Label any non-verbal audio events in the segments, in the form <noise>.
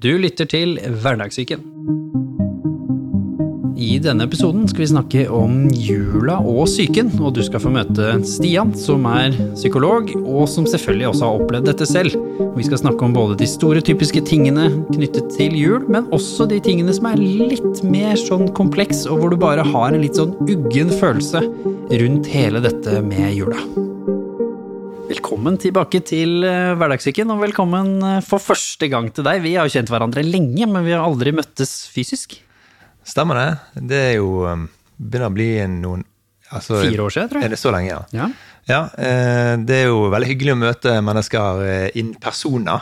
Du lytter til Hverdagssyken. I denne episoden skal vi snakke om jula og psyken, og du skal få møte Stian, som er psykolog, og som selvfølgelig også har opplevd dette selv. Vi skal snakke om både de store typiske tingene knyttet til jul, men også de tingene som er litt mer sånn kompleks, og hvor du bare har en litt sånn uggen følelse rundt hele dette med jula. Velkommen tilbake til eh, Hverdagssyken, og velkommen eh, for første gang til deg. Vi har jo kjent hverandre lenge, men vi har aldri møttes fysisk. Stemmer det. Det er jo um, begynner å bli noen altså, Fire år siden, tror jeg. Er det så lenge, ja? Ja. Ja, eh, Det er jo veldig hyggelig å møte mennesker in persona.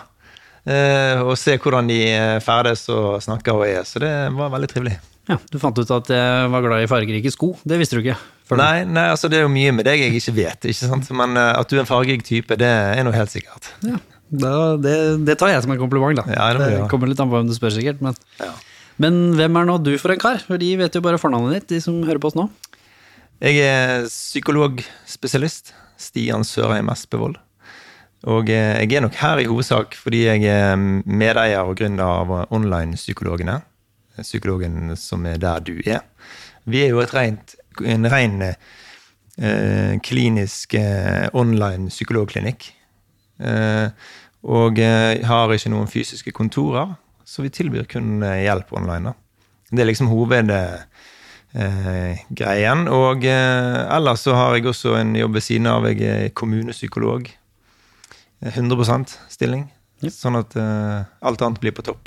Og se hvordan de ferdes og snakker og er. Så det var veldig trivelig. Ja. Du fant ut at jeg var glad i fargerike sko. Det visste du ikke. Nei, nei, altså det er jo mye med deg jeg ikke vet. ikke sant? Men eh, at du er en fargerik type, det er noe helt sikkert. Ja. Da, det, det tar jeg som en kompliment, da. Ja, det det, kommer litt an på hvem du spør, sikkert. Men, Ja. men hvem er nå du for en kar? For de vet jo bare fornavnet ditt, de som hører på oss nå. Jeg er psykologspesialist. Stian Sørheim Espevold. Og eh, jeg er nok her i hovedsak fordi jeg er medeier og gründer av Online-psykologene. Psykologen som er der du er. Vi er jo et rent, en ren eh, klinisk eh, online psykologklinikk. Eh, og eh, har ikke noen fysiske kontorer, så vi tilbyr kun eh, hjelp online. Da. Det er liksom hovedgreien. Eh, og eh, ellers så har jeg også en jobb ved siden av. Jeg er kommunepsykolog. Eh, 100% stilling. Ja. Sånn at eh, alt annet blir på topp.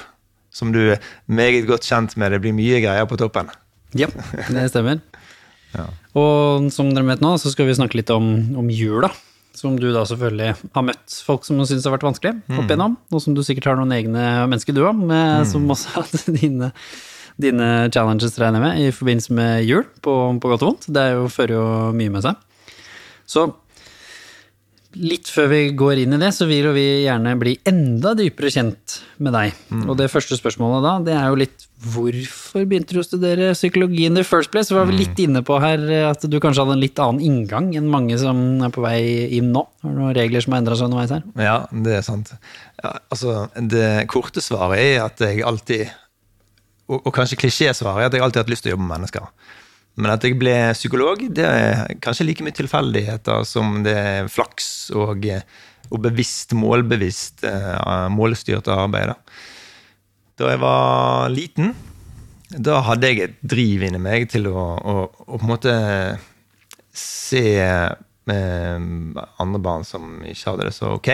Som du er meget godt kjent med. Det blir mye greier på toppen. Ja, det stemmer. <laughs> Ja. Og som dere vet nå, så skal vi snakke litt om, om jula. Som du da selvfølgelig har møtt folk som syns har vært vanskelig opp igjennom. Og som du sikkert har noen egne mennesker du òg, som også har hatt <laughs> dine, dine challenges, regner jeg med, i forbindelse med jul, på, på godt og vondt. Det jo, fører jo mye med seg. Så litt før vi går inn i det, så vil jo vi gjerne bli enda dypere kjent med deg. Og det første spørsmålet da, det er jo litt hvorfor begynte du å studere psykologi in the first place? Vi var vel litt inne på her at du kanskje hadde en litt annen inngang enn mange som er på vei inn nå. Har du noen regler som har endra seg underveis her? Ja, det er sant. Ja, altså, det korte svaret er at jeg alltid Og, og kanskje klisjésvaret er at jeg alltid har hatt lyst til å jobbe med mennesker. Men at jeg ble psykolog, det er kanskje like mye tilfeldigheter som det er flaks og, og bevisst, målbevisst, eh, målstyrt arbeid. Da jeg var liten, da hadde jeg et driv inni meg til å, å, å på en måte se eh, andre barn som ikke hadde det så ok.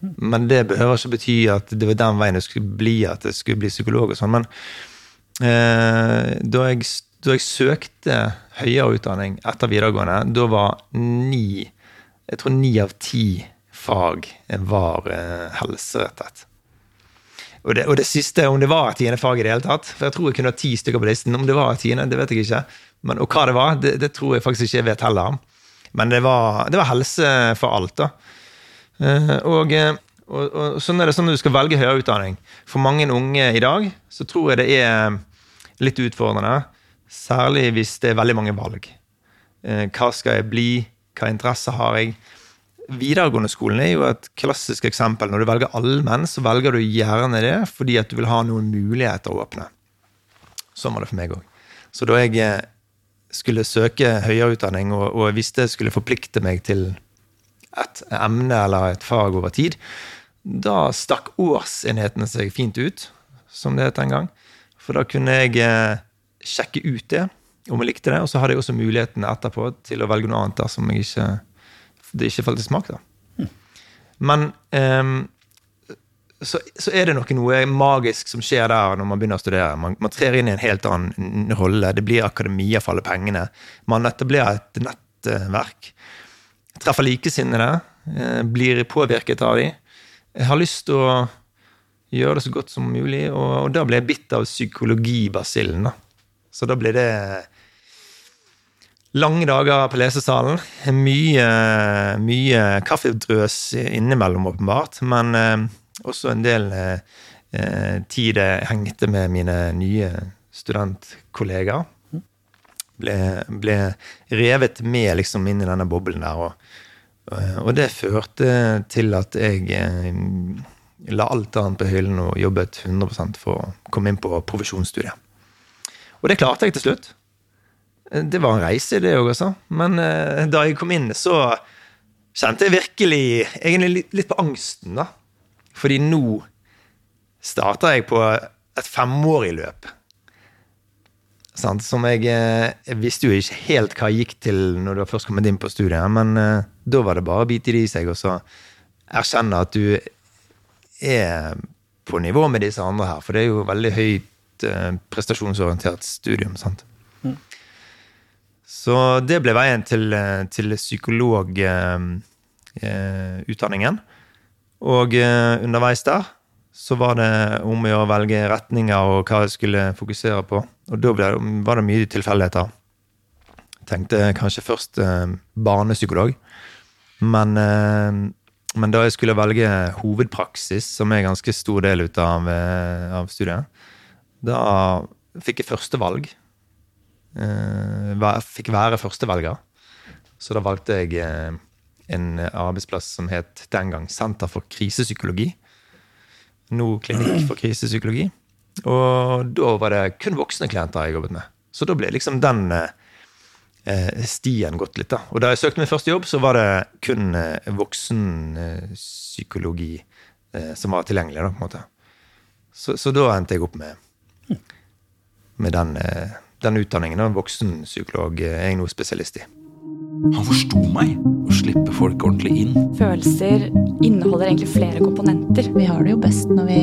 Men det behøver ikke bety at det var den veien det skulle bli, at jeg skulle bli psykolog og sånn. Men eh, da, jeg, da jeg søkte høyere utdanning etter videregående, da var ni Jeg tror ni av ti fag var eh, helserettet. Og det, og det siste, om det var et tiende fag i det hele tatt For jeg tror jeg kunne ha ti stykker på listen. Om det var et tiende, det vet jeg ikke. Men, og hva det var, det, det tror jeg faktisk ikke jeg vet heller. Men det var, det var helse for alt, da. Eh, Og, eh, og, og sånn er det sånn når du skal velge høyere utdanning. For mange unge i dag så tror jeg det er litt utfordrende. Særlig hvis det er veldig mange valg. Eh, Hva skal jeg bli? Hva interesser har jeg? Videregående skolen er jo et klassisk eksempel. Når du velger allmenn, så velger du gjerne det fordi at du vil ha noen muligheter å åpne. Sånn var det for meg òg. Så da jeg eh, skulle søke høyere utdanning, og, og visste jeg skulle forplikte meg til et emne eller et fag over tid, da stakk årsenhetene seg fint ut, som det het en gang. For da kunne jeg eh, sjekke ut det, om jeg likte det, og så hadde jeg også muligheten etterpå til å velge noe annet dersom jeg ikke, det ikke falt i smak. da. Men um, så, så er det nok noe magisk som skjer der når man begynner å studere. Man, man trer inn i en helt annen rolle. Det blir akademia for alle pengene. Man etablerer et nettverk. Treffer likesinnede. eh, Blir påvirket av dem. Jeg har lyst til å gjøre det så godt som mulig, og, og da ble jeg bitt av psykologibasillen. da. Så da ble det lange dager på lesesalen. Mye, mye kaffedrøs innimellom, åpenbart. Men eh, også en del eh, eh, tid jeg hengte med mine nye studentkollegaer. Ble, ble revet med liksom inn i denne boblen der. Og, og det førte til at jeg la alt annet på hyllen og jobbet 100 for å komme inn på profesjonsstudiet. Og det klarte jeg til slutt. Det var en reise, det òg, altså. Men eh, da jeg kom inn, så kjente jeg virkelig egentlig litt, på angsten, da. Fordi nå starter jeg på et femårig løp. Sant? Som jeg, eh, jeg visste jo ikke helt hva jeg gikk til når du først kommet inn på studiet, men uh, da var det bare å bite det i seg og så erkjenne at du er på nivå med disse andre her. For det er jo veldig høyt uh, prestasjonsorientert studium. sant? Mm. Så det ble veien til, til psykologutdanningen. Og underveis der så var det om å velge retninger og hva jeg skulle fokusere på. Og da ble, var det mye tilfeldigheter. Tenkte kanskje først eh, barnepsykolog. Men, eh, men, da jeg skulle velge hovedpraksis, som er en ganske stor del ut av, eh, av studiet, da fikk jeg første valg. fikk være førstevelger. Så da valgte jeg eh, en arbeidsplass som het den gang Senter for krisepsykologi nå klinikk for krisepsykologi. Og da var det kun voksne klienter jeg jobbet med. Så da ble liksom den eh, stien gått litt, da. Og da jeg søkte min første jobb, så var det kun eh, voksenpsykologi eh, som var tilgjengelig, da, på en måte. Så, så da endte jeg opp med, med den, eh, den utdanningen. Voksenpsykolog er jeg nå spesialist i. Han forsto meg. Å slippe folk ordentlig inn. Følelser inneholder egentlig flere komponenter. Vi har det jo best når vi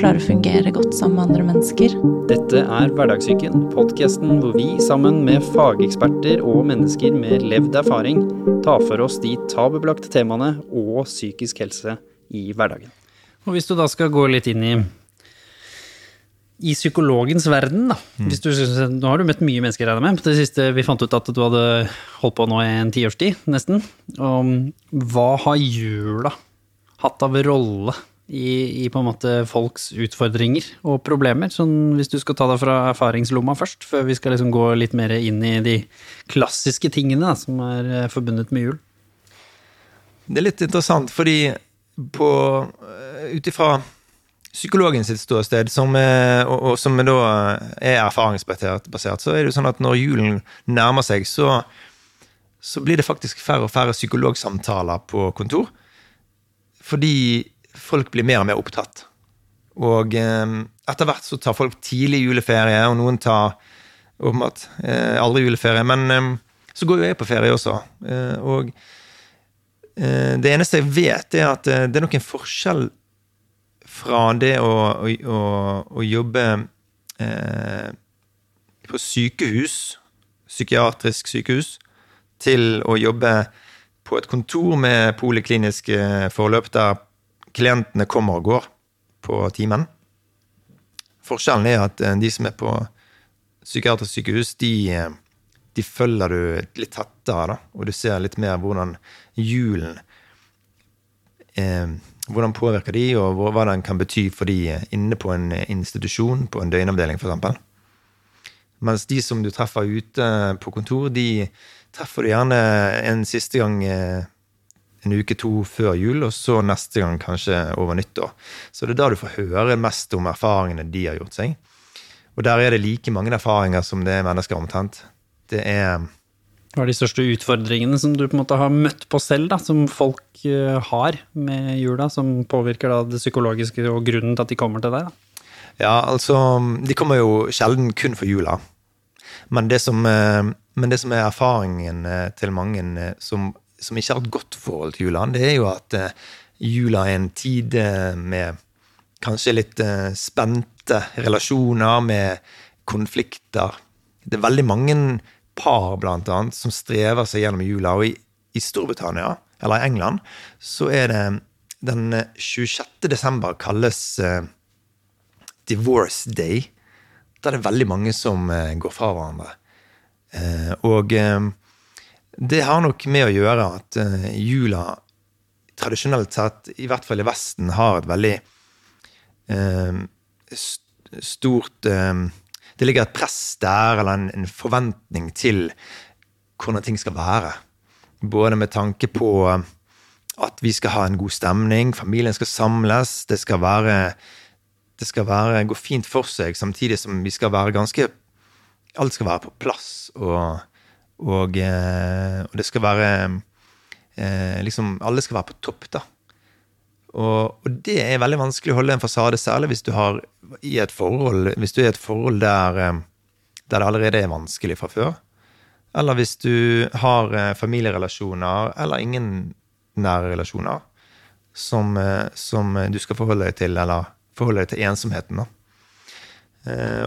klarer å fungere godt sammen med andre mennesker. Dette er Hverdagssyken, podkasten hvor vi sammen med fageksperter og mennesker med levd erfaring tar for oss de tabubelagte temaene og psykisk helse i hverdagen. Og hvis du da skal gå litt inn i i psykologens verden, da. Mm. Hvis du, nå har du møtt mye mennesker, regner med. På Det siste vi fant ut at du hadde holdt på nå i en tiårstid, nesten. Og hva har jula hatt av rolle i, i, på en måte folks utfordringer og problemer? Sånn hvis du skal ta deg fra erfaringslomma først, før vi skal liksom gå litt mer inn i de klassiske tingene da, som er eh, forbundet med jul. Det er litt interessant, fordi på eh, ut ifra psykologen sitt ståsted, som er, og, og, som er da er erfaringsbasert, så er det jo sånn at når julen nærmer seg, så, så blir det faktisk færre og færre psykologsamtaler på kontor. Fordi folk blir mer og mer opptatt. Og eh, etter hvert så tar folk tidlig juleferie, og noen tar åpenbart eh, aldri juleferie. Men eh, så går jo jeg på ferie også. Eh, og eh, det eneste jeg vet, er at eh, det er nok en forskjell fra det å, å, å, jobbe eh, på sykehus, psykiatrisk sykehus, til å jobbe på et kontor med polikliniske forløp der klientene kommer og går på timen. Forskjellen er at eh, de som er på psykiatrisk sykehus, de, eh, de følger du litt tettere, da, og du ser litt mer hvordan julen eh, hvordan påvirker de, og hva den kan bety for de inne på en institusjon, på en døgnavdeling f.eks. Mens de som du treffer ute på kontor, de treffer du gjerne en siste gang eh, en uke to før jul, og så neste gang kanskje over nyttår. Så det er da du får høre mest om erfaringene de har gjort seg. Og der er det like mange erfaringer som det er mennesker omtrent. Det er hva er de største utfordringene som du på en måte har møtt på selv, da, som folk uh, har med jula, som påvirker da, det psykologiske og grunnen til at de kommer til deg? Da? Ja, altså De kommer jo sjelden kun for jula. Men det som, uh, men det som er erfaringen uh, til mange som, som, ikke har et godt forhold til jula, det er jo at jula er en tid med kanskje litt spente relasjoner, med konflikter. Det er veldig mange par, blant annet, som strever seg gjennom jula. Og i, i Storbritannia, eller i England, så er det den 26. desember kalles uh, Divorce Day. Da er det veldig mange som uh, går fra hverandre. Uh, og det har nok med å gjøre at jula tradisjonelt sett, i hvert fall i Vesten, har et veldig stort det ligger et press der, eller en, en, forventning til hvordan ting skal være. Både med tanke på at vi skal ha en god stemning, familien skal samles, det skal være det skal være, gå fint for seg, samtidig som vi skal være ganske Alt skal være på plass, og, og, eh, og det skal være eh, liksom Alle skal være på topp, da. Og, og det er veldig vanskelig å holde en fasade, særlig hvis du har i et forhold Hvis du er i et forhold der, eh, der det allerede er vanskelig fra før. Eller hvis du har eh, familierelasjoner eller ingen nære relasjoner som, eh, som du skal forholde deg til, eller forholde deg til ensomheten. da.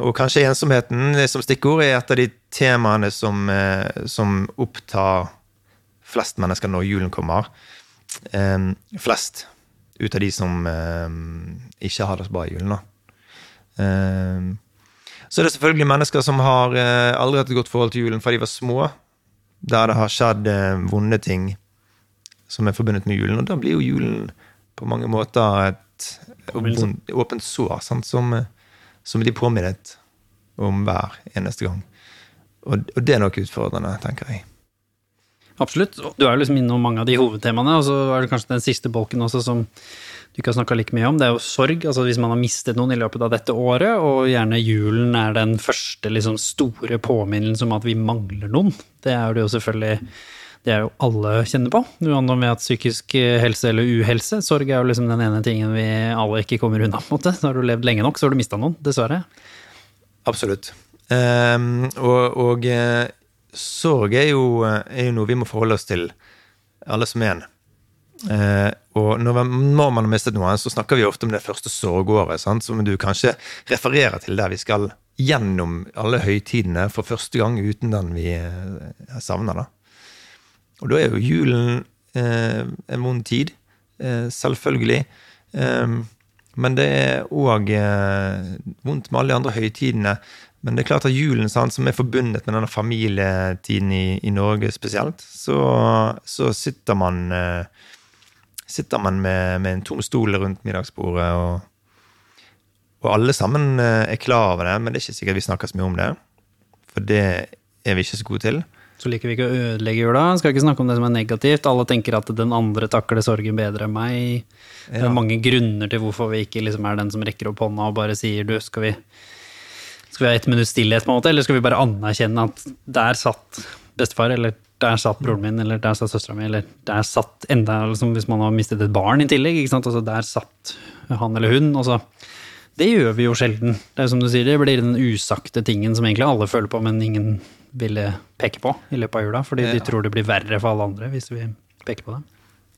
Og kanskje ensomheten som stikkord er et av de temaene som, som opptar flest mennesker når julen kommer. Flest ut av de som eh, ikke har det så bra i julen. da. Eh, Så er det selvfølgelig mennesker som har eh, aldri hatt et godt forhold til julen fra de var små. Der det har skjedd vonde ting som er forbundet med julen. Og da blir jo julen på mange måter et åpent sår, sant? Som, som de er påminnet om hver eneste gang. Og, og det er nok utfordrende, tenker jeg. Absolutt. Du er jo liksom innom mange av de hovedtemaene, og så er det kanskje den siste bolken også som du ikke har snakka like mye om. Det er jo sorg. Altså hvis man har mistet noen i løpet av dette året, og gjerne julen er den første liksom store påminnelsen om at vi mangler noen. Det er det jo selvfølgelig det er jo alle kjenner på, uansett om vi har hatt psykisk helse eller uhelse. Sorg er jo liksom den ene tingen vi alle ikke kommer unna. på en måte. Har du levd lenge nok, så har du mista noen, dessverre. Absolutt. Um, og og eh, sorg er jo, er jo noe vi må forholde oss til, alle som er en. Eh, og når når man har mistet noen, så snakker vi ofte om det første sorgåret, sant? som du kanskje refererer til der vi skal gjennom alle høytidene for første gang uten den vi eh, savner. da. Og da er jo julen eh, en vond tid, eh, selvfølgelig. Eh, men det er òg eh, vondt med alle de andre høytidene. Men det er klart at julen, sant, som er forbundet med denne familietiden i, i Norge spesielt, så, så sitter man eh, sitter man med, med en tom stol rundt middagsbordet, og, og alle sammen eh, er klar over det, men det er ikke sikkert vi snakker så mye om det. For det er vi ikke så gode til. Så liker vi ikke å ødelegge jula. Skal ikke snakke om det som er negativt. Alle tenker at den andre takler sorgen bedre enn meg. Det er mange grunner til hvorfor vi ikke liksom er den som rekker opp hånda og bare sier du, skal vi, skal vi ha ett minutts stillhet, på en måte, eller skal vi bare anerkjenne at der satt bestefar, eller der satt broren min, eller der satt søstera mi, eller der satt enda liksom, Hvis man har mistet et barn i tillegg, ikke sant? Altså, der satt han eller hun. Altså, det gjør vi jo sjelden. Det er som du sier, det blir den usagte tingen som egentlig alle føler på, men ingen ville peke på i løpet av jula, fordi de Ja. tror det blir verre for alle andre hvis vi peker på det.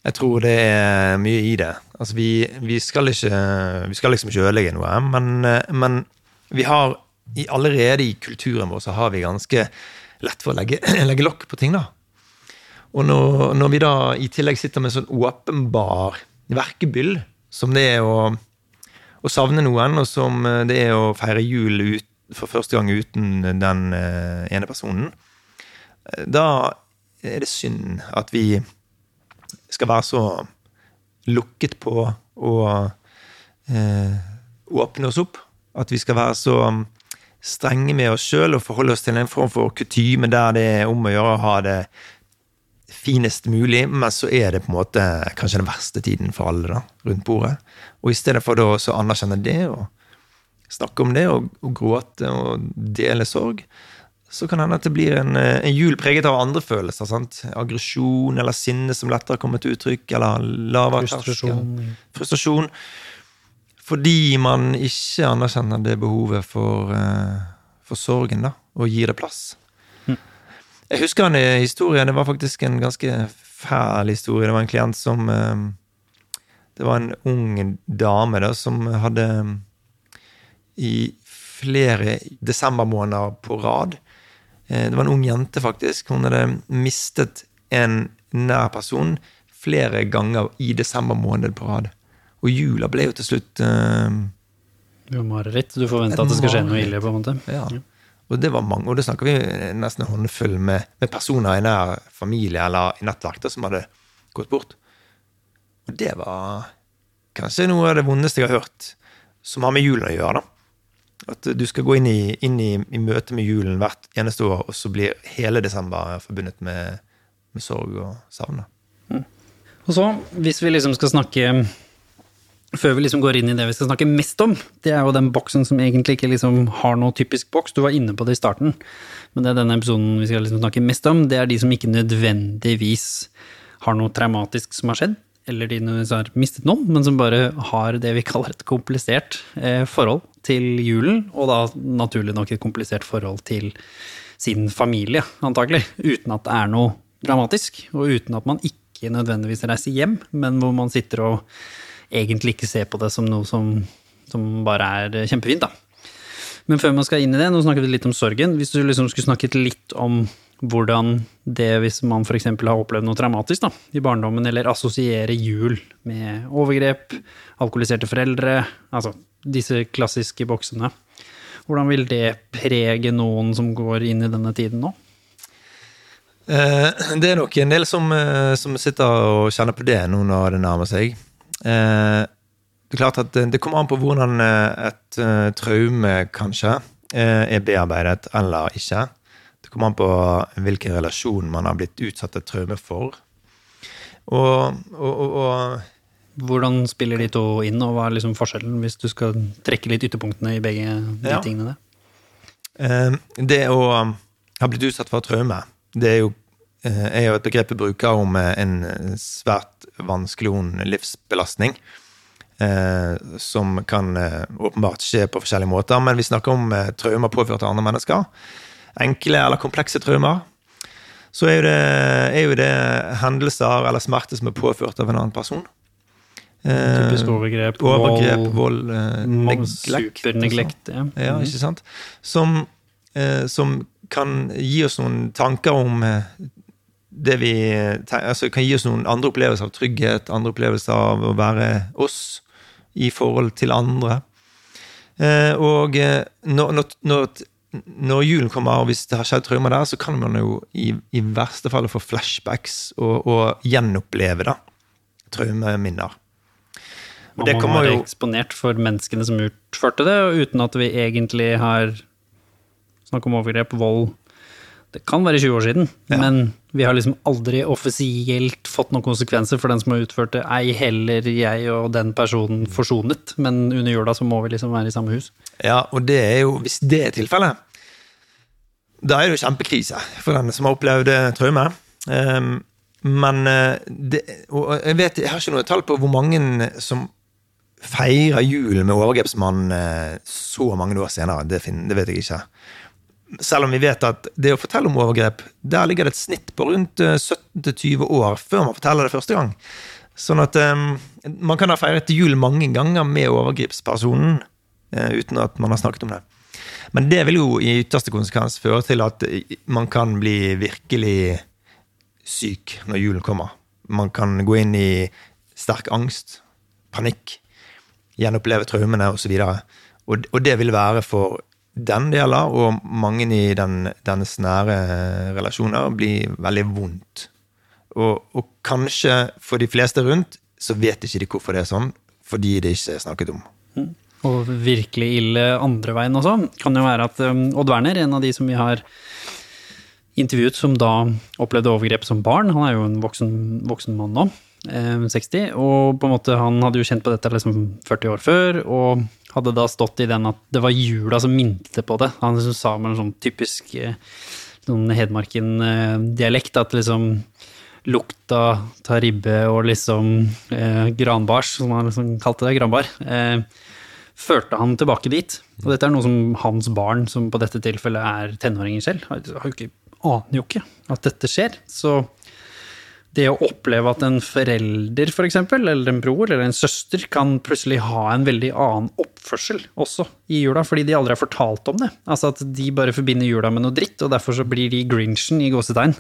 Jeg tror det er mye i det. Altså, vi, vi, skal ikke, vi skal liksom ikke ødelegge noe, men, eh, men vi har i, allerede i kulturen vår så har vi ganske lett for å legge, <clears throat> legge lokk på ting, da. Og når, når vi da i tillegg sitter med sånn åpenbar verkebyll, som det er å, å savne noen, og som eh, det er å feire jul ut, for første gang uten den eh, ene personen, eh, da er det synd at vi skal være så lukket på å eh, åpne oss opp. At vi skal være så strenge med oss sjøl og forholde oss til en form for kutyme der det er om å gjøre å ha det finest mulig, men så er det på en måte kanskje den verste tiden for alle da, rundt bordet. Og i stedet for da å anerkjenne det og snakke om det og, og gråte og dele sorg, så kan det hende at det blir en, en jul preget av andre følelser. sant? Aggresjon eller sinne som lettere kommer til uttrykk, eller lavere. Frustrasjon. Frustrasjon. Fordi man ikke anerkjenner det behovet for, eh, for sorgen, da, og gir det plass. Jeg husker en eh, historie, det var faktisk en ganske fæl historie. Det var en klient som eh, Det var en ung dame da, som hadde i flere desembermåneder på rad Det var en ung jente, faktisk. Hun hadde mistet en nær person flere ganger i desembermåned på rad. Og jula ble jo til slutt uh, Det var mareritt. Du forventa at det skal skje noe ille, på en måte. Ja. Og det var mange, og da snakker vi nesten en håndfull med, med personer i nær familie eller i nettverk som hadde gått bort. Og det var kanskje noe av det vondeste jeg har hørt, som har med julen å gjøre. da. At du skal gå inn i, inn i, i møte med julen hvert eneste år, og så blir hele desember forbundet med, med sorg og savn. Og Og så, hvis vi liksom skal snakke før vi liksom går inn i det vi skal snakke mest om, det er jo den boksen som egentlig ikke liksom har noe typisk boks. Du var inne på det i starten, men det er denne episoden vi skal liksom snakke mest om. Det er de som ikke nødvendigvis har noe traumatisk som har skjedd, eller de som har mistet noen, men som bare har det vi kaller et komplisert eh, forhold til julen, og da naturlig nok et komplisert forhold til sin familie, antagelig, uten at det er noe dramatisk, og uten at man ikke nødvendigvis reiser hjem, men hvor man sitter og egentlig ikke se på det som noe som, som bare er kjempefint, da. Men før man skal inn i det, nå snakket vi litt om sorgen. Hvis du liksom skulle snakket litt om hvordan det, hvis man f.eks. har opplevd noe traumatisk da, i barndommen, eller assosierer jul med overgrep, alkoholiserte foreldre, altså disse klassiske boksene. Hvordan vil det prege noen som går inn i denne tiden nå? Eh, Det er nok en del som, eh, som sitter og kjenner på det nå når det nærmer seg. Eh, Det er klart at det- kommer an på hvordan eh, et eh, traume kanskje er bearbeidet eller ikke. Det kommer an på hvilken relasjon man har blitt utsatt et traume for. Og, og, og, og Hvordan spiller de to inn, og hva er liksom forskjellen, hvis du skal trekke litt ytterpunktene i begge de Ja. tingene der? Det å ha blitt utsatt for traume, det er jo, er jo et begrep vi bruker om eh, en svært vanskelig livsbelastning. eh, Som kan eh, åpenbart skje på forskjellige måter, men vi snakker om eh, traumer påført av andre mennesker. Enkle eller komplekse traumer. Så er jo, det, er jo det hendelser eller smerte som er påført av en annen person. Eh, Typisk overgrep, Overgrep, vold, vold, eh, neglekt. superneglekt. Ja. Ja, ikke sant? Som, eh, som kan gi oss noen tanker om eh, det vi Altså kan gi oss noen andre opplevelser av trygghet, andre opplevelser av å være oss i forhold til andre. Eh, og eh, når, når, når, julen kommer, og hvis det har skjedd traumer der, så kan man jo i, i verste fall få flashbacks og, og gjenoppleve da, traumeminner. Og det Man må kommer jo eksponert for menneskene som utførte det, og uten at vi egentlig har snakk om overgrep, vold Det kan være 20 år siden, Ja. men vi har liksom aldri offisielt fått noen konsekvenser for den som har utført det, ei heller jeg og den personen forsonet, men under jula så må vi liksom være i samme hus. Ja, og det er jo, hvis det er tilfellet, da er det jo kjempekrise for den som har opplevd eh, traume. Ehm, men eh, det, og jeg vet, jeg har ikke noe tall på hvor mange som feirer jul med overgrepsmannen eh, så mange år senere. Det, finner, det vet jeg ikke. Selv om vi vet at det å fortelle om overgrep, der ligger det et snitt på rundt eh, 17-20 år før man forteller det første gang. Sånn at um, man kan ha feiret jul mange ganger med overgrepspersonen uh, uten at man har snakket om det. Men det vil jo i ytterste konsekvens føre til at eh, man kan bli virkelig syk når julen kommer. Man kan gå inn i sterk angst, panikk, gjenoppleve traumene osv. Og, og det vil være for den det gjelder, og mange i den, dennes nære relasjoner, blir veldig vondt. Og, og kanskje for de fleste rundt så vet ikke de hvorfor det er sånn, fordi det ikke er snakket om. Og virkelig ille andre veien også, kan jo være at um, Odd Werner, en av de som vi har intervjuet som da opplevde overgrep som barn, han er jo en voksen, voksen mann nå, eh, 60, og på en måte han hadde jo kjent på dette liksom 40 år før, og hadde da stått i den at det var jula som minte på det. Han liksom sa med en sånn typisk eh, sånn Hedmarken-dialekt at liksom lukta av ribbe og liksom eh, granbars, som han liksom kalte det, granbar, eh, førte han tilbake dit. Og dette er noe som hans barn, som på dette tilfellet er tenåringer selv, har jo ikke, aner jo ikke at dette skjer. Så det å oppleve at en forelder, for eksempel, eller en bror eller en søster, kan plutselig ha en veldig annen oppførsel også i jula, fordi de aldri har fortalt om det. Altså at de bare forbinder jula med noe dritt, og derfor så blir de grinchen i gåsetegn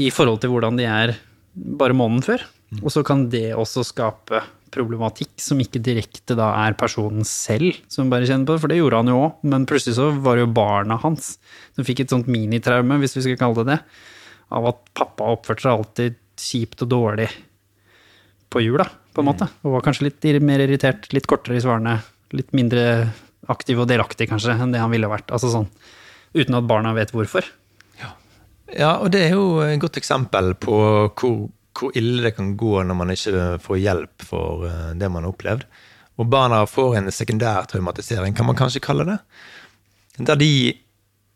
i forhold til hvordan de er bare måneden før. Og så kan det også skape problematikk som ikke direkte da er personen selv som bare kjenner på det, for det gjorde han jo òg, men plutselig så var det jo barna hans som fikk et sånt minitraume, hvis vi skal kalle det det, av at pappa oppførte seg alltid kjipt og dårlig på jul, på en måte. Og var kanskje litt mer irritert, litt kortere i svarene, litt mindre aktiv og delaktig kanskje enn det han ville vært. Altså sånn, uten at barna vet hvorfor. Ja, og det er jo et godt eksempel på hvor, hvor ille det kan gå når man ikke får hjelp for eh, det man har opplevd. Og barna får en sekundær traumatisering, kan man kanskje kalle det. Der de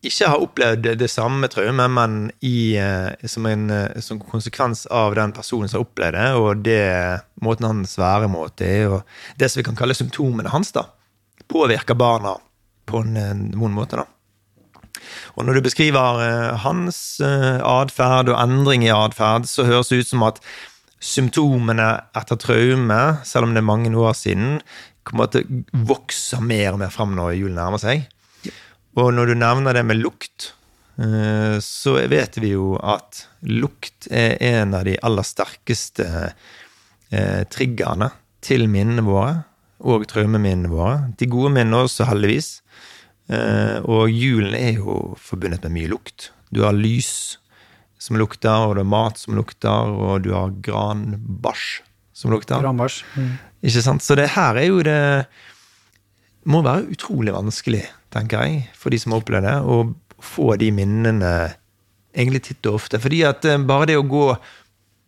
ikke har opplevd det samme traumet, men i, eh, som en eh, som konsekvens av den personen som har opplevd det, og det måten hans væremåte er, og det som vi kan kalle symptomene hans, da, påvirker barna på en, vond måte. da. Og når du beskriver eh, hans atferd og endring i atferd, så høres det ut som at symptomene etter traume, selv om det er mange år siden, kommer til å vokse mer og mer fram når julen nærmer seg. Og når du nevner det med lukt, eh, så vet vi jo at lukt er en av de aller sterkeste eh, triggerne til minnene våre og traumeminnene våre. De gode minnene også, heldigvis. Eh, og julen er jo forbundet med mye lukt. Du har lys som lukter, og du har mat som lukter, og du har granbæsj som lukter. Granbæsj. Mm. Ikke sant? Så det her er jo det Må være utrolig vanskelig, tenker jeg, for de som har opplevd det, å få de minnene egentlig titt og ofte. Fordi at eh, bare det å gå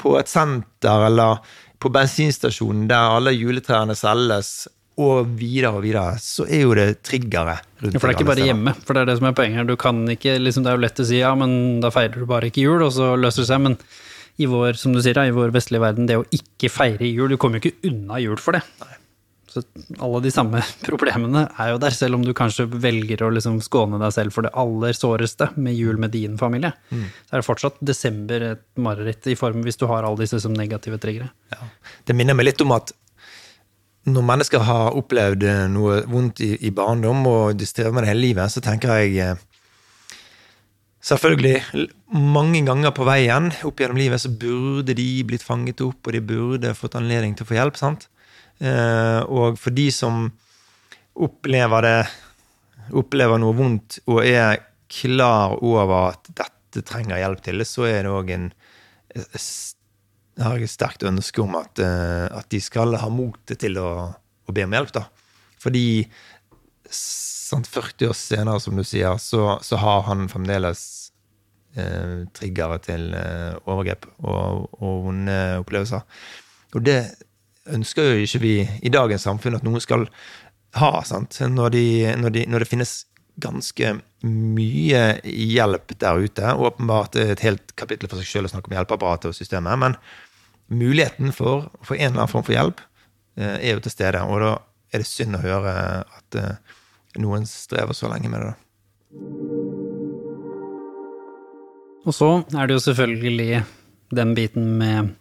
på et senter eller på bensinstasjonen der alle juletrærne selges, og videre og videre, så er jo det triggere rundt Ja, for det er ikke bare hjemme, for det er det som er poenget her. Du kan ikke, liksom, det er jo lett å si ja, men da feirer du bare ikke jul, og så løser det seg. Men i vår, som du sier, i vår vestlige verden, det å ikke feire jul, du kommer jo ikke unna jul for det. Så alle de samme <laughs> problemene er jo der, selv om du kanskje velger å liksom skåne deg selv for det aller såreste med jul med din familie. Så er det fortsatt desember et mareritt i form hvis du har alle disse som negative triggere. Ja. Det minner meg litt om at når mennesker har opplevd eh, noe vondt i, i barndom, og de strever med det hele livet, så tenker jeg eh, Selvfølgelig, mange ganger på veien opp gjennom livet så burde de blitt fanget opp, og de burde fått anledning til å få hjelp. sant? Eh, og for de som opplever det opplever noe vondt og er klar over at dette trenger hjelp til, så er det òg en jeg har et sterkt ønske om at, eh, at de skal ha motet til å, å, be om hjelp. da. Fordi sant, 40 år senere, som du sier, så, så har han fremdeles eh, til eh, overgrep og, og vonde opplevelser. Og det ønsker jo ikke vi i dagens samfunn at noen skal ha, sant? Når, de, når, de, når det finnes ganske mye hjelp der ute. Åpenbart et helt kapittel for seg selv å snakke om hjelpeapparatet og systemet. Men muligheten for å få en eller annen form for hjelp eh, er jo til stede. Og da er det synd å høre at eh, noen strever så lenge med det. Og så er det jo selvfølgelig den biten med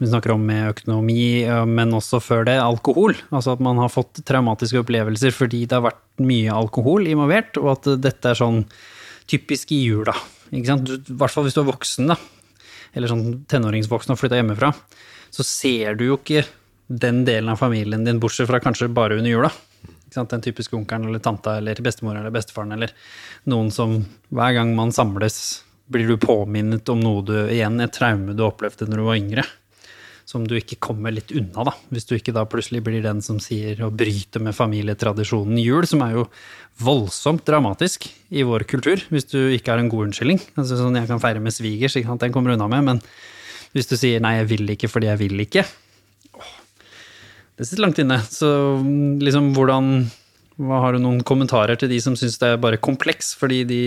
vi snakker om med økonomi, men også før det, alkohol. Altså at man har fått traumatiske opplevelser fordi det har vært mye alkohol involvert, og at dette er sånn typisk i jula. I hvert fall hvis du er voksen, da eller sånn tenåringsvoksen og flytta hjemmefra, så ser du jo ikke den delen av familien din, bortsett fra kanskje bare under jula. Den typiske onkelen eller tanta eller bestemor eller bestefaren eller noen som hver gang man samles, blir du påminnet om noe du igjen, et traume du opplevde når du var yngre. Som du ikke kommer litt unna, da. Hvis du ikke da plutselig blir den som sier og bryter med familietradisjonen jul, som er jo voldsomt dramatisk i vår kultur, hvis du ikke har en god unnskyldning. Altså sånn jeg kan feire med svigers, ikke sant, den kommer unna med, men hvis du sier 'nei, jeg vil ikke fordi jeg vil ikke', åh, det sitter langt inne. Så liksom hvordan hva Har du noen kommentarer til de som syns det er bare kompleks, fordi de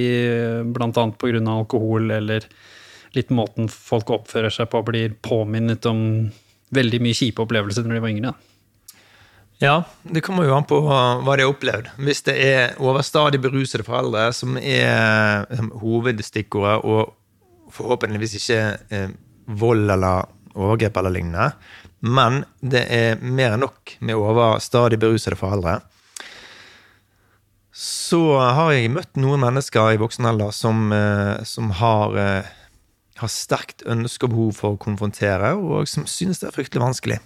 blant annet på grunn av alkohol eller litt måten folk oppfører seg på, blir påminnet om veldig mye kjipe opplevelser når de var yngre? Ja, det kommer jo an på hva de har opplevd. Hvis det er overstadig berusede foreldre som er liksom, hovedstikkordet, og forhåpentligvis ikke eh, vold eller overgrep eller lignende, men det er mer enn nok med overstadig berusede foreldre, så har jeg møtt noen mennesker i voksen alder som, eh, som har, eh, har sterkt ønske og behov for å konfrontere, og som synes det er fryktelig vanskelig.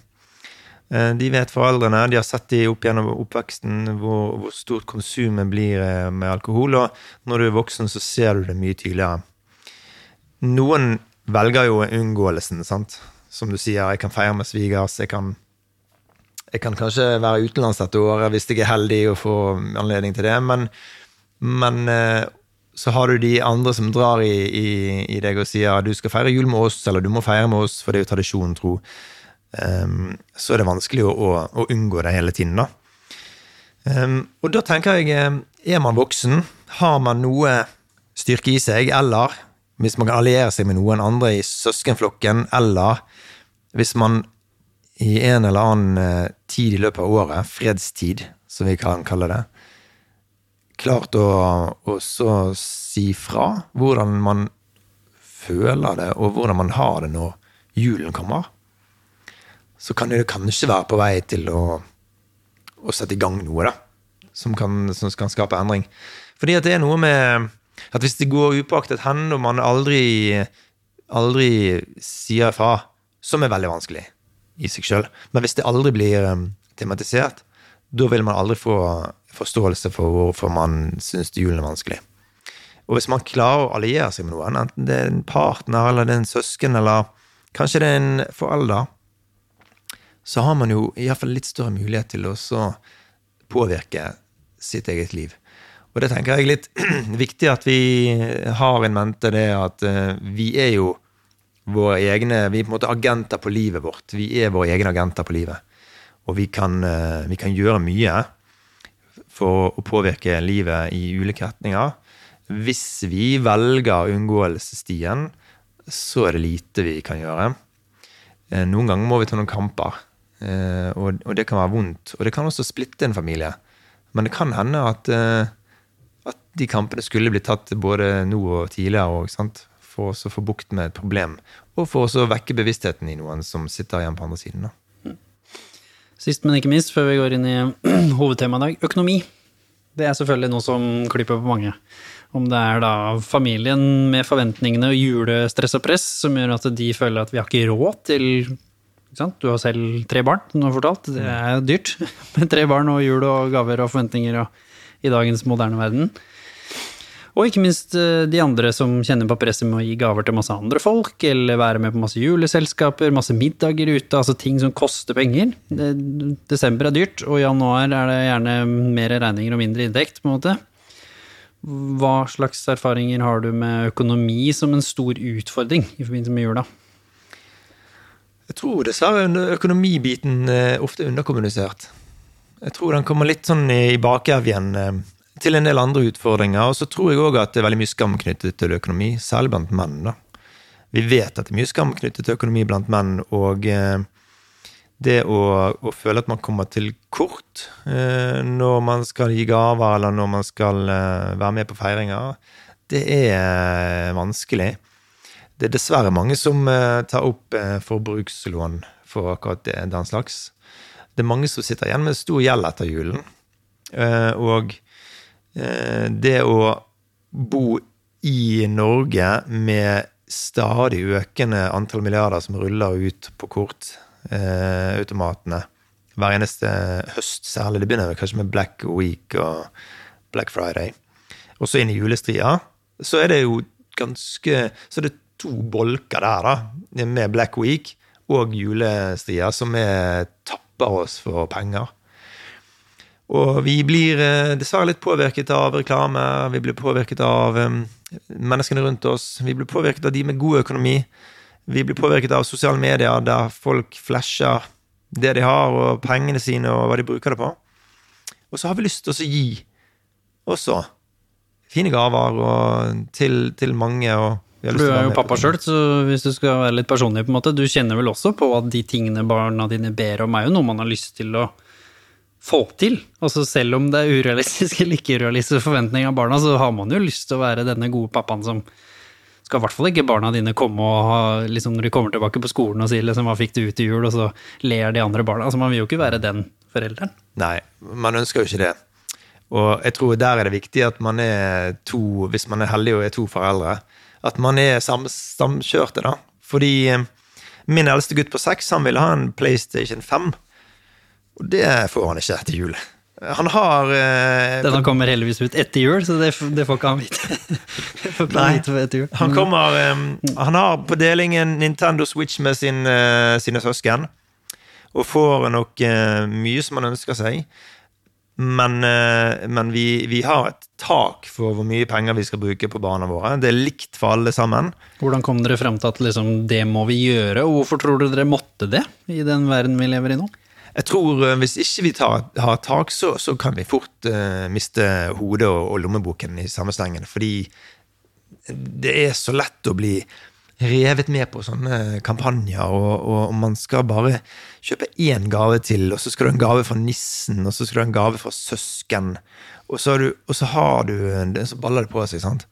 Eh, de vet foreldrene, de har sett de opp gjennom oppveksten hvor, hvor stort konsumet blir eh, med alkohol. Og når du er voksen, så ser du det mye tydeligere. Noen velger jo unngåelsen, sant. Som du sier, jeg kan feire med svigers. Jeg kan, jeg kan kanskje være utenlands dette året hvis jeg er heldig og får anledning til det. Men, men eh, så har du de andre som drar i, i, i deg og sier du skal feire jul med oss, eller du må feire med oss, for det er jo tradisjon, tro. Um, så er det vanskelig å, å, å unngå det hele tiden, da. Um, og da tenker jeg, eh, er man voksen, har man noe styrke i seg, eller hvis man kan alliere seg med noen andre i søskenflokken, eller hvis man i en eller annen eh, tid i løpet av året, fredstid, som vi kan kalle det, klart å, også si fra hvordan man føler det, og hvordan man har det når julen kommer, så kan det kanskje være på vei til å, å sette i gang noe, da. Som kan, som kan skape endring. Fordi at det er noe med at hvis det går upåaktet hen, og man aldri, aldri sier fra, som er veldig vanskelig i seg sjøl, men hvis det aldri blir um, tematisert, da vil man aldri få forståelse for hvorfor man syns julen er vanskelig. Og hvis man klarer å alliere seg med noen, enten det er en partner eller det er en søsken eller kanskje det er en forelder, så har man jo iallfall litt større mulighet til å påvirke sitt eget liv. Og det tenker jeg er litt <clears throat> viktig at vi har en mente, det at uh, vi er jo våre egne Vi er på en måte agenter på livet vårt. Vi er våre egne agenter på livet. Og vi kan, uh, vi kan gjøre mye for å påvirke livet i ulike retninger. Hvis vi velger unngåelsesstien, så er det lite vi kan gjøre. Uh, noen ganger må vi ta noen kamper, og, og, det kan være vondt. Og det kan også splitte en familie. Men det kan hende at at de kampene skulle blitt tatt både nå og tidligere òg, for å få bukt med et problem. Og for å vekke bevisstheten i noen som sitter igjen på andre siden. Da. Sist, men ikke minst, før vi går inn i <clears throat> hovedtemaet i dag, økonomi. Det er selvfølgelig noe som klipper på mange. Om det er da familien med forventningene og julestress og press som gjør at de føler at vi har ikke råd til Du har selv tre barn, som du har fortalt. Det er dyrt <laughs> med tre barn og jul og gaver og forventninger. og i dagens moderne verden. Og ikke minst eh, de andre som kjenner på presset med å gi gaver til masse andre folk, eller være med på masse juleselskaper, masse middager ute, altså ting som koster penger. Desember er dyrt, og i januar er det gjerne mer regninger og mindre inntekt, på en måte. Hva slags erfaringer har du med økonomi som en stor utfordring i forbindelse med jula? Jeg tror dessverre økonomibiten er ofte underkommunisert. Jeg tror den kommer litt sånn i bakevjen eh, til en del andre utfordringer. Og så tror jeg òg at det er veldig mye skam knyttet til økonomi, særlig blant menn. da. Vi vet at det er mye skam knyttet til økonomi blant menn, og eh, det å, å føle at man kommer til kort eh, når man skal gi gaver, eller når man skal være med på feiringer, det er vanskelig. Det er dessverre mange som tar opp forbrukslån for akkurat det, den slags det er mange som sitter igjen med stor gjeld etter julen. Eh, og eh, det å bo i Norge med stadig økende antall milliarder som ruller ut på kortautomatene hver eneste høst, særlig. Det begynner kanskje med Black Week og Black Friday. Og så inn i julestria. Så er det jo ganske Så det er to bolker der, da, med Black Week og julestria, som er tapper oss for penger. Og vi blir eh, dessverre litt påvirket av reklame, vi blir påvirket av um, menneskene rundt oss, vi blir påvirket av de med god økonomi. Vi blir påvirket av sosiale medier der folk flasher det de har, og pengene sine, og hva de bruker det på. Og så har vi lyst til å gi også fine gaver og til, til mange. og du er jo pappa sjøl, så hvis du skal være litt personlig, på en måte, du kjenner vel også på at de tingene barna dine ber om, er jo noe man har lyst til å få til. Altså Selv om det er urealistiske eller ikke urealistiske forventninger av barna, så har man jo lyst til å være denne gode pappaen som skal i hvert fall ikke barna dine komme og ha, liksom når de kommer tilbake på skolen og sier liksom, 'hva fikk du ut i jul', og så ler de andre barna. Altså Man vil jo ikke være den forelderen. Nei, man ønsker jo ikke det. Og jeg tror der er det viktig at man er to, hvis man er heldig og er to foreldre, at man er sam samkjørte, da. Fordi eh, min eldste gutt på seks han ville ha en PlayStation 5. Og det får han ikke etter jul. Han har eh, Denne kommer heldigvis ut etter jul, så det, det får ikke han vite. <laughs> Nei. Han, kommer, eh, han har på delingen Nintendo Switch med sin, eh, sine søsken. Og får nok eh, mye som han ønsker seg. Men, eh, men vi, vi har et tak for hvor mye penger vi skal bruke på barna våre. Det er likt for alle sammen. Hvordan kom dere frem til at liksom, det må vi gjøre, og hvorfor tror dere dere måtte det i den verden vi lever i nå? Jeg tror eh, Hvis ikke vi tar, har tak, så, så kan vi fort uh, miste hodet og, og lommeboken i samme slengen. Fordi det er så lett å bli revet med på sånne kampanjer, og, og man skal bare kjøpe én gave til, og så skal du ha en gave fra nissen, og så skal du ha en gave fra søsken, og så har du, og så har du så baller det på seg, sant.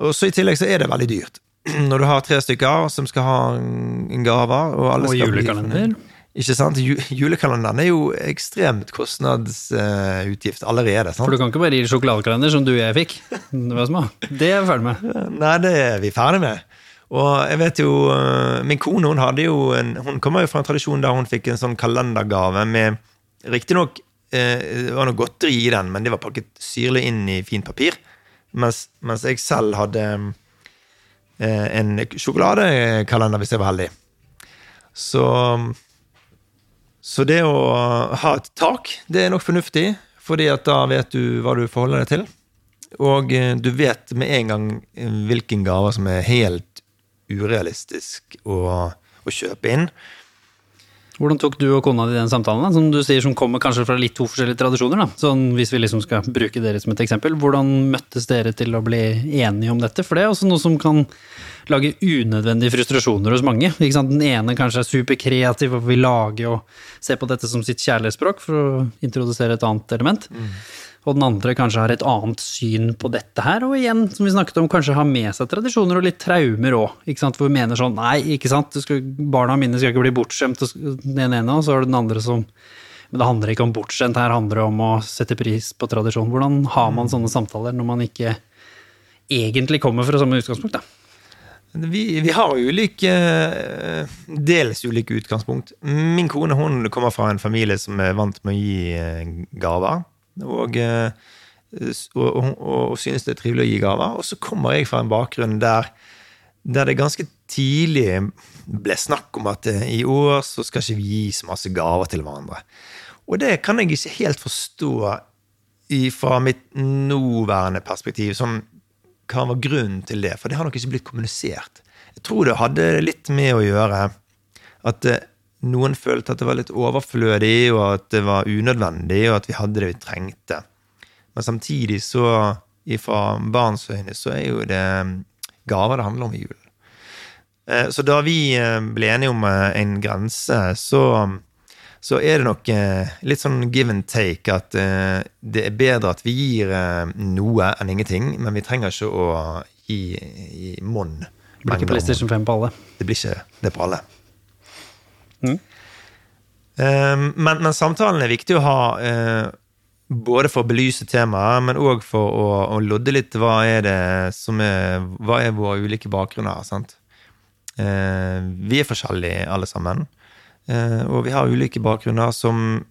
Og så i tillegg så er det veldig dyrt. <clears throat> Når du har tre stykker som skal ha en gave og alle Og skal bli julekalender. Ikke sant? Julekalenderen er jo ekstremt kostnadsutgift allerede. sant? For du kan ikke bare gi sjokoladekalender som du og jeg fikk. Det var små. Det er vi ferdig med. Nei, det er vi ferdig med. Og jeg vet jo, øh, Min kone hun hadde jo en, hun kommer jo fra en tradisjon der hun fikk en sånn kalendergave med Riktignok eh, det var noe godteri i den, men det var pakket syrlig inn i fint papir. Mens, mens jeg selv hadde eh, en sjokoladekalender, hvis jeg var heldig. Så Så det å ha et tak, det er nok fornuftig, fordi at da vet du hva du forholder deg til. Og eh, du vet med en gang eh, hvilken gaver som er helt urealistisk å, å kjøpe inn. Hvordan tok du og kona di den samtalen, da? som du sier som kommer kanskje fra litt to forskjellige tradisjoner? da? Sånn, Hvis vi liksom skal bruke dere som et eksempel, hvordan møttes dere til å bli enige om dette? For det er også noe som kan lage unødvendige frustrasjoner hos mange. Ikke sant? Den ene kanskje er superkreativ og vil lage og se på dette som sitt kjærlighetsspråk for å introdusere et annet element. Og den andre kanskje har et annet syn på dette her, og igjen, som vi snakket om, kanskje har med seg tradisjoner og litt traumer òg, hvor vi mener sånn nei, ikke sant, skal, barna mine skal ikke bli bortskjemt, den ene, og så er det den andre som Men det handler ikke om bortskjemt, her handler det om å sette pris på tradisjon. Hvordan har man sånne samtaler når man ikke egentlig kommer fra samme utgangspunkt, da? Vi, vi har ulike eh, Dels ulike utgangspunkt. Min kone hun kommer fra en familie som er vant med å gi eh, gaver. Eh, og, og, og synes det er trivelig å gi gaver. Og så kommer jeg fra en bakgrunn der, der det ganske tidlig ble snakk om at eh, i år så skal ikke vi gi så masse gaver til hverandre. Og det kan jeg ikke helt forstå fra mitt nåværende perspektiv. Sånn, hva var grunnen til det? For det har nok ikke blitt kommunisert. Jeg tror det hadde litt med å gjøre at eh, noen følte at det var litt overflødig, og at det var unødvendig, og at vi hadde det vi trengte. Men samtidig så, fra barns øyne, så er jo det mm, gaver det handler om i julen. Eh, Så da vi eh, ble enige om eh, en grense, så, så er det nok litt sånn give and take at det er bedre at vi gir noe enn ingenting, men vi trenger ikke å gi i monn. Det blir ikke PlayStation 5 på alle. Det blir ikke det på alle. Mm. Eh, Men, men samtalen er viktig å ha uh, både for å belyse temaet, men òg for å, å lodde litt hva er det som er Hva er våre ulike bakgrunner? sant? Uh, vi er forskjellige alle sammen. Uh, og vi har ulike bakgrunner som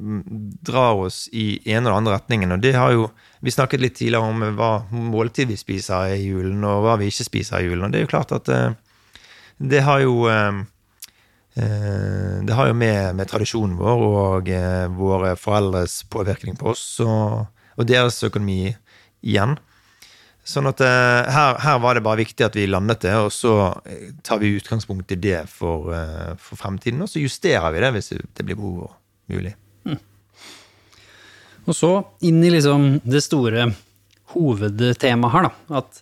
drar oss i ene og den andre retningen. Og det har jo Vi snakket litt tidligere om hva måltid vi spiser i julen, og hva vi ikke spiser i julen. Og det er jo klart at uh, det har jo eh, Det har jo med, med tradisjonen vår og eh, våre foreldres påvirkning på oss og, og deres økonomi igjen. Sånn at eh, her, her var det bare viktig at vi landet det, og så eh, tar vi utgangspunkt i det for, eh, for fremtiden. Og så justerer vi det hvis det blir behov og mulig. Og så inn i liksom det store hovedtemaet her, da. At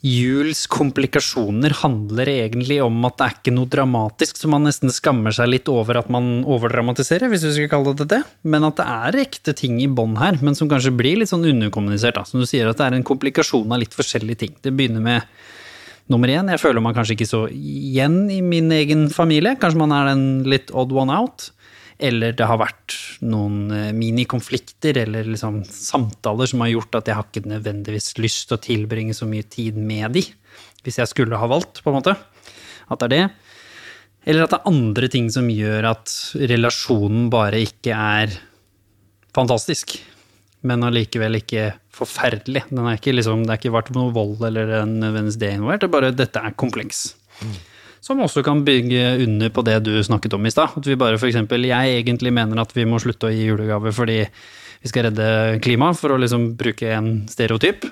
juls komplikasjoner handler egentlig om at det er ikke noe dramatisk, så man nesten skammer seg litt over at man overdramatiserer, hvis vi skal kalle det det. Men at det er ekte ting i bånn her, men som kanskje blir litt sånn underkommunisert. Da. Som du sier, at det er en komplikasjon av litt forskjellige ting. Det begynner med nummer én, jeg føler meg kanskje ikke så igjen i min egen familie. Kanskje man er den litt odd one out. Eller det har vært noen eh, minikonflikter eller liksom samtaler som har gjort at jeg har ikke nødvendigvis lyst til å tilbringe så mye tid med de, hvis jeg skulle ha valgt, på en måte. At det er det. Eller at det er andre ting som gjør at relasjonen bare ikke er fantastisk, men allikevel ikke forferdelig. Er ikke liksom, det er ikke vært noe vold eller en nødvendigvis det involvert, det er bare dette er kompleks. Som også kan bygge under på det du snakket om i stad. At vi bare eksempel, jeg egentlig mener at vi må slutte å gi julegaver fordi vi skal redde klimaet, for å liksom bruke en stereotyp.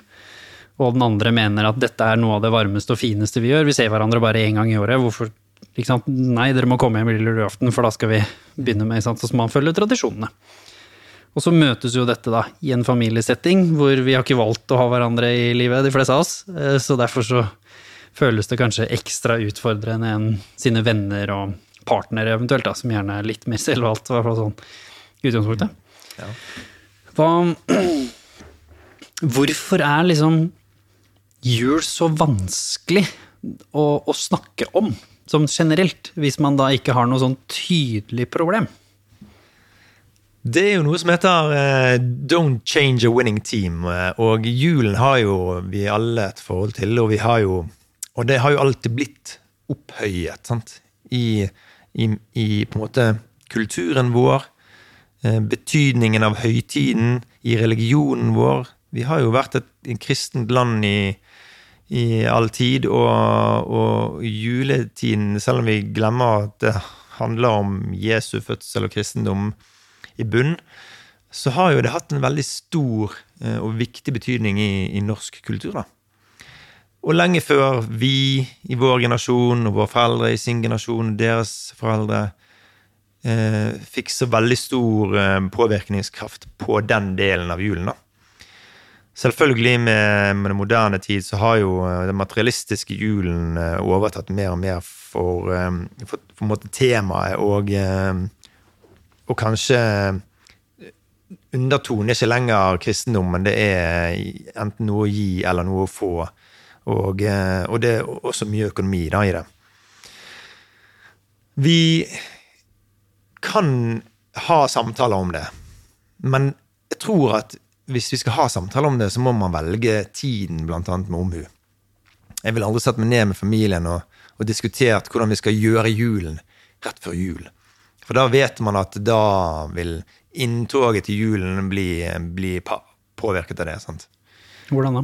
Og den andre mener at dette er noe av det varmeste og fineste vi gjør. Vi ser hverandre bare én gang i året. Hvorfor? Nei, dere må komme hjem lille julaften, for da skal vi begynne med sant? Så man følge tradisjonene. Og så møtes jo dette da i en familiesetting hvor vi har ikke valgt å ha hverandre i livet, de fleste av oss. Eh, Så derfor så føles det kanskje ekstra utfordrende enn sine venner og partnere eventuelt, da, som gjerne er litt mer selvvalgt, i hvert fall sånn i utgangspunktet. Hva Hvorfor er liksom jul så vanskelig å, å snakke om, som generelt, hvis man da ikke har noe sånn tydelig problem? Det er jo noe som heter uh, 'don't change a winning team'. eh, Og julen har jo vi alle et forhold til, og vi har jo Og det har jo alltid blitt opphøyet sant? I, i, i på en måte kulturen vår. eh, Betydningen av høytiden i religionen vår. Vi har jo vært et, kristent land i, i all tid, og, og juletiden, selv om vi glemmer at det handler om Jesu fødsel og kristendom i bunn, så har jo det hatt en veldig stor eh, og viktig betydning i, i norsk kultur. da. Og lenge før vi i vår generasjon og våre foreldre i sin generasjon, deres foreldre, eh, fikk så veldig stor eh, påvirkningskraft på den delen av julen. da. Selvfølgelig med, med den moderne tid så har jo eh, den materialistiske julen eh, overtatt mer og mer for, eh, for, for måte temaet, og, eh, og kanskje undertonen er ikke lenger kristendommen. det er enten noe å gi eller noe å få. Og, eh, og det er også mye økonomi da, i det. Vi kan ha samtaler om det, men jeg tror at hvis vi skal ha samtaler om det, så må man velge tiden, annet med omhu. Jeg vil aldri satt meg ned med familien og, og diskutert hvordan vi skal gjøre julen rett før jul. For da vet man at da vil inntoget til julen bli, bli påvirket av det. sant? Hvordan da?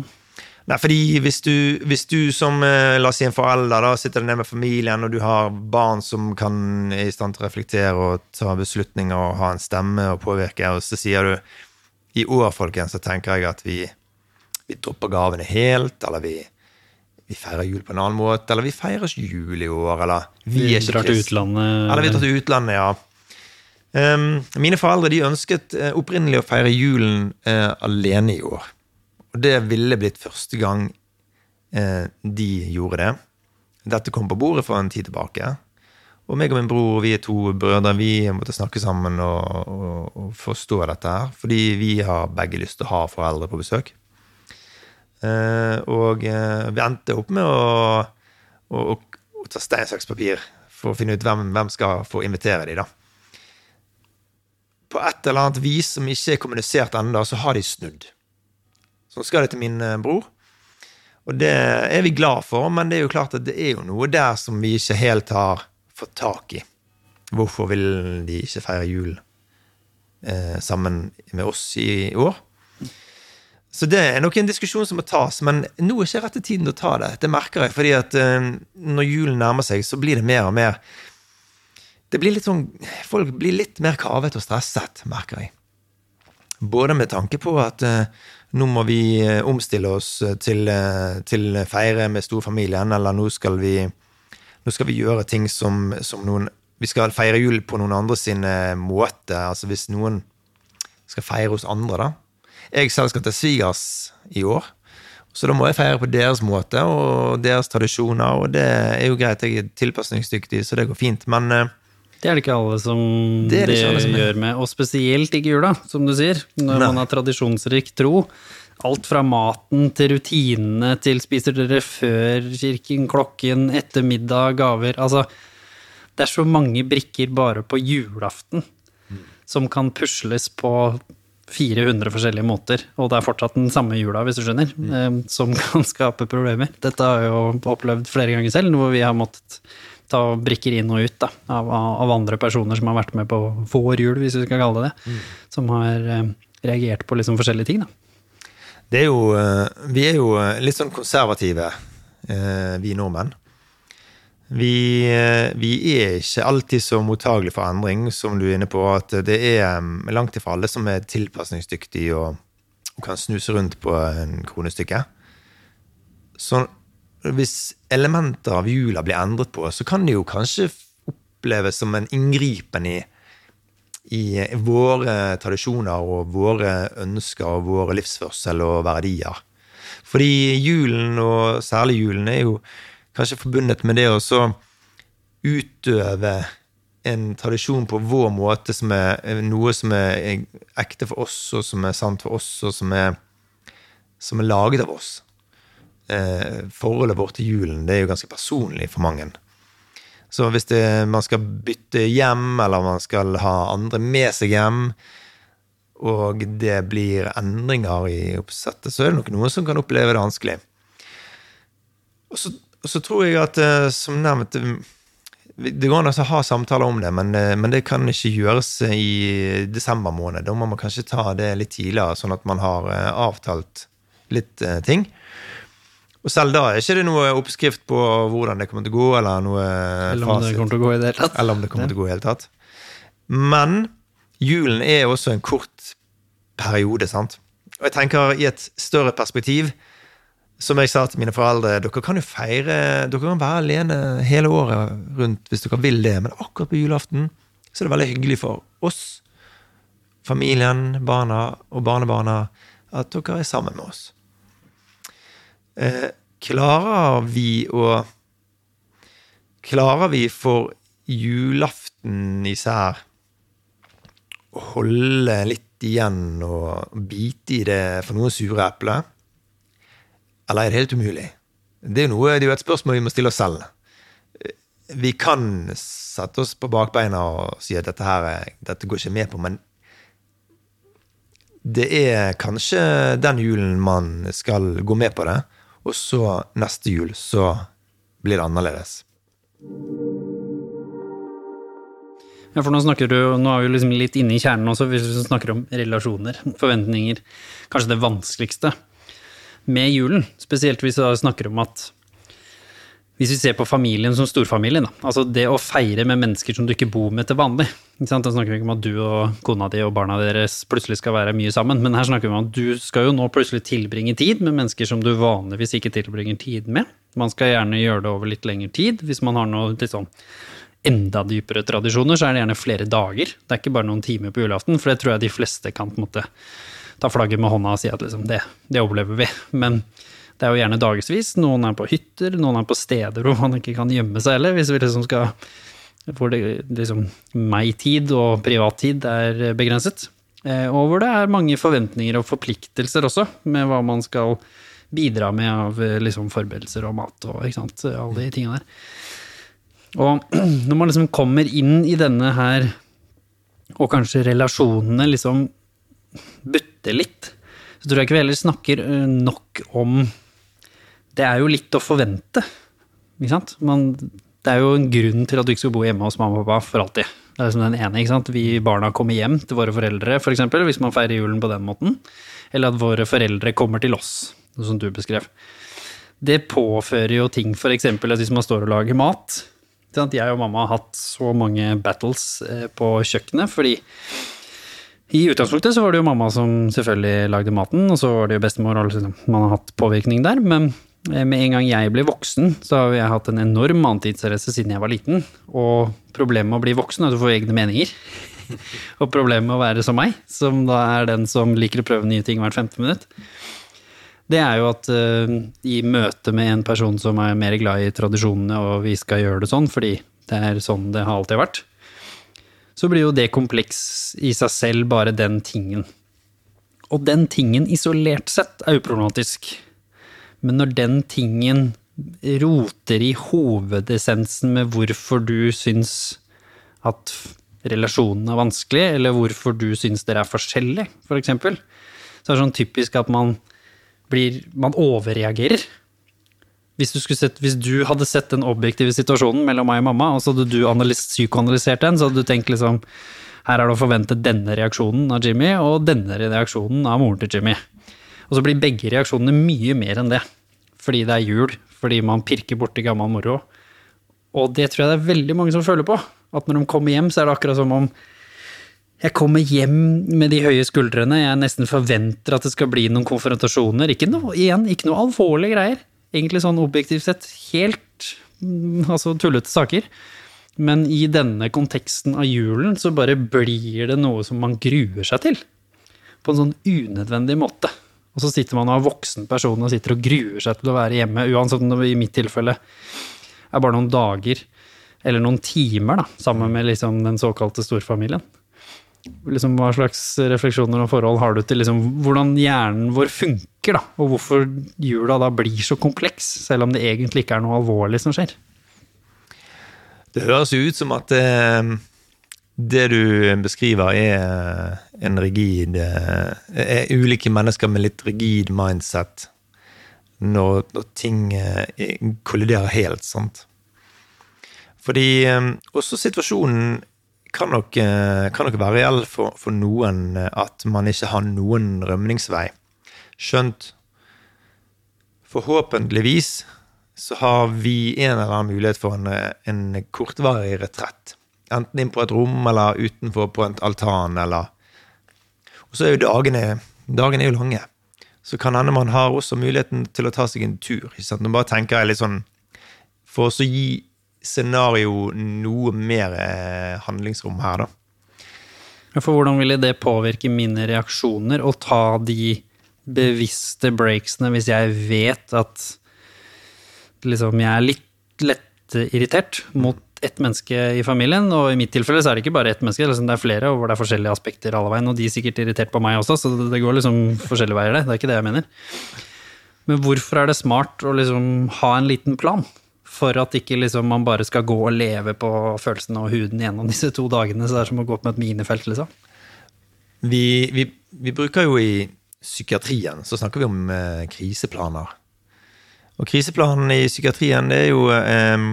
Nei, fordi hvis du, hvis du som eh, la oss si en forelder da, sitter ned med familien, og du har barn som kan i stand til å reflektere og ta beslutninger og ha en stemme og påvirke, og så sier du i år, folkens, så tenker jeg at vi, vi dropper gavene helt, eller vi, vi feirer jul på en annen måte, eller vi feirer ikke jul i år, eller vi Vi drar til utlandet. Eller vi drar til utlandet, ja. Um, mine foreldre de ønsket uh, opprinnelig å feire julen uh, alene i år. Og det ville blitt første gang eh, de gjorde det. Dette kom på bordet for en tid tilbake. Og meg og min bror, vi er to brødre, vi måtte snakke sammen og, og, og forstå dette her. Fordi vi har begge lyst til å ha foreldre på besøk. Eh, og eh, vi endte opp med å, å, å, å ta stein, saks, papir for å finne ut hvem, hvem skal få invitere de da. På et eller annet vis som ikke er kommunisert ennå, så har de snudd. Så skal det til min eh, bror. Og det er vi glad for, men det er jo klart at det er jo noe der som vi ikke helt har fått tak i. Hvorfor vil de ikke feire jul eh, sammen med oss i år? Så det er nok en diskusjon som må tas, men nå er ikke rette tiden å ta det. Det merker jeg, fordi at eh, når julen nærmer seg, så blir det mer og mer Det blir litt sånn Folk blir litt mer kavet og stresset, merker jeg. Både med tanke på at eh, nå må vi eh, omstille oss til, eh, til feire med storfamilien, eller nå skal vi, nå skal vi gjøre ting som, som noen Vi skal feire jul på noen andre sin eh, måte. Altså hvis noen skal feire hos andre, da. Jeg selv skal til svigers i år, så da må jeg feire på deres måte og deres tradisjoner, og det er jo greit, jeg er tilpasningsdyktig, så det går fint, men eh, Det er det ikke alle som Det det, alle som gjør med, og spesielt ikke jula, som du sier. Når Nei. man har tradisjonsrik tro. Alt fra maten til rutinene til spiser dere før kirken, klokken, etter middag, gaver. Altså, det er så mange brikker bare på julaften som kan pusles på 400 forskjellige måter, og det er fortsatt den samme jula, hvis du skjønner, mm. som <laughs> kan skape problemer. Dette har jeg jo opplevd flere ganger selv, hvor vi har måttet ta brikker inn og ut da, av, av andre personer som har vært med på vår jul, hvis vi skal kalle det det, som har eh, reagert på liksom forskjellige ting. Da. Det er jo, eh, vi er jo eh, litt sånn konservative, eh, vi nordmenn. Vi, vi er ikke alltid så mottagelige for endring, som du er inne på. At det er mm, langt ifra alle som er tilpasningsdyktige og, og kan snuse rundt på en kronestykke. Så hvis elementer av jula blir endret på, så kan det jo kanskje oppleves som en inngripen i, i våre tradisjoner og våre ønsker og våre livsførsel og verdier. Fordi julen, og særlig julen, er jo kanskje forbundet med det å utøve en tradisjon på vår måte, som er noe som er ekte for oss, og som er sant for oss, og som er, som er laget av oss. Eh, forholdet vårt til julen det er jo ganske personlig for mange. Så hvis det, man skal bytte hjem, eller man skal ha andre med seg hjem, og det blir endringer i oppsettet, så er det nok noen som kan oppleve det vanskelig. Og så, og så tror jeg at, eh, som nevnt eh, Det går an å ha samtaler om det, men, eh, men, det kan ikke gjøres i desember måned. Da må man kanskje ta det litt tidligere, sånn at man har avtalt litt ting. Og selv da er ikke det noe oppskrift på hvordan det kommer til å gå, eller noe Eller om det kommer til å gå i det hele tatt. Eller om det kommer til å gå i det hele tatt. Men julen er også en kort periode, sant. Og jeg tenker i et større perspektiv som jeg sa til mine foreldre, dere kan jo feire Dere kan være alene hele året rundt hvis dere vil det, men akkurat på julaften så er det veldig hyggelig for oss, familien, barna og barnebarna, at dere er sammen med oss. Eh, klarer vi å Klarer vi for julaften især å holde litt igjen og bite i det for noen sure epler? Eller er det helt umulig? Det er, noe, det er jo et spørsmål vi må stille oss selv. Vi kan sette oss på bakbeina og si at dette her dette går ikke med på, men det er kanskje den julen man skal gå med på det, og så neste jul så blir det annerledes. Ja, for nå snakker du, nå er vi liksom litt inne i kjernen også, hvis vi snakker om relasjoner, forventninger. Kanskje det vanskeligste med julen. Spesielt hvis vi snakker om at hvis vi ser på familien som storfamilien, da. altså det å feire med mennesker som du ikke bor med til vanlig. Da snakker vi ikke om at du og kona di og barna deres plutselig skal være mye sammen, men her snakker vi om at du skal jo nå plutselig tilbringe tid med mennesker som du vanligvis ikke tilbringer tid med. Man skal gjerne gjøre det over litt lengre tid. Hvis man har noe sånn enda dypere tradisjoner, så er det gjerne flere dager. Det er ikke bare noen timer på julaften, for det tror jeg de fleste kan på en måte ta flagget med hånda og si at liksom, det, det overlever vi. Men det er jo gjerne dagevis. Noen er på hytter, noen er på steder hvor man ikke kan gjemme seg heller, hvis vi liksom skal Hvor det liksom meg-tid og privattid er begrenset. Eh, og hvor det er mange forventninger og forpliktelser også, med hva man skal bidra med av liksom forberedelser og mat og ikke sant, alle de tingene der. Og <clears throat> når man liksom kommer inn i denne her, og kanskje relasjonene liksom butter litt, så tror jeg ikke vi heller snakker eh, nok om Det er jo litt å forvente, ikke sant? Man, det er jo en grunn til at du ikke skal bo hjemme hos mamma og pappa for alltid. Det er liksom den ene, ikke sant. Vi barna kommer hjem til våre foreldre, for hvis man feirer julen på den måten. Eller at våre foreldre kommer til oss, som du beskrev. Det påfører jo ting, f.eks. hvis man står og lager mat Jeg og mamma har hatt så mange battles eh, på kjøkkenet fordi i utgangspunktet så var det jo mamma som selvfølgelig lagde maten, og så var det jo bestemor, og man har hatt påvirkning der. Men med en gang jeg blir voksen, så har jeg hatt en enorm matintteresse siden jeg var liten. Og problemet med å bli voksen er at du får egne meninger. <laughs> og problemet med å være som meg, som da er den som liker å prøve nye ting hvert femte minutt, det er jo at uh, i møte med en person som er mer glad i tradisjonene, og vi skal gjøre det sånn fordi det er sånn det har alltid vært, så blir jo det kompleks i seg selv, bare den tingen. Og den tingen isolert sett er uproblematisk. Men når den tingen roter i hovedessensen med hvorfor du syns at relasjonen er vanskelig, eller hvorfor du syns dere er forskjellige, for eksempel, så er det sånn typisk at man blir Man overreagerer hvis du, sett, hvis du, hadde sett den objektive situasjonen mellom meg og mamma, og så hadde du psykoanalysert den, så hadde du tenkt liksom her er det å forvente denne reaksjonen av Jimmy, og denne reaksjonen av moren til Jimmy. Og så blir begge reaksjonene mye mer enn det. Fordi det er jul, fordi man pirker borti gammel moro. Og det tror jeg det er veldig mange som føler på. At når de kommer hjem, så er det akkurat som om jeg kommer hjem med de høye skuldrene, jeg nesten forventer at det skal bli noen konfrontasjoner. Ikke noe, igjen, ikke noe alvorlige greier. Egentlig sånn objektivt sett helt mm, altså tullete saker. Men i denne konteksten av julen så bare blir det noe som man gruer seg til. På en sånn unødvendig måte. Og så sitter man og er voksen person og sitter og gruer seg til å være hjemme, uansett om det i mitt tilfelle er bare noen dager eller noen timer da, sammen med liksom den såkalte storfamilien. Liksom, hva slags refleksjoner og forhold har du til liksom, hvordan hjernen vår funker, da, og hvorfor jula da blir så kompleks, selv om det egentlig ikke er noe alvorlig som skjer? Det høres jo ut som at eh, det du beskriver, er en rigid eh, Er ulike mennesker med litt rigid mindset når, når ting eh, kolliderer helt, sant. Fordi eh, også situasjonen kan nok, eh, kan nok være reell for, for noen eh, at man ikke har noen rømningsvei. Skjønt forhåpentligvis så har vi en eller annen mulighet for en, eh, en kortvarig retrett. Enten inn på et rom eller utenfor på en altan eller Og så er jo dagene Dagene er jo lange. Så kan hende man har også muligheten til å ta seg en tur. Sant? Nå bare tenker jeg litt sånn For å gi scenario noe mer eh, handlingsrom her, da. For hvordan ville det påvirke mine reaksjoner å ta de bevisste breaksene hvis jeg vet at liksom jeg er litt lett irritert mot ett menneske i familien, og i mitt tilfelle så er det ikke bare ett menneske, liksom det er flere, og hvor det er forskjellige aspekter alle veien, og de er sikkert irritert på meg også, så det går liksom forskjellige veier, det. Det er ikke det jeg mener. Men hvorfor er det smart å liksom ha en liten plan? For at ikke liksom man bare skal gå og leve på følelsene og huden gjennom disse to dagene, så det er som å gå på et minefelt, liksom. Vi, vi, vi bruker jo i psykiatrien så snakker vi om eh, kriseplaner. Og kriseplanen i psykiatrien det er jo eh,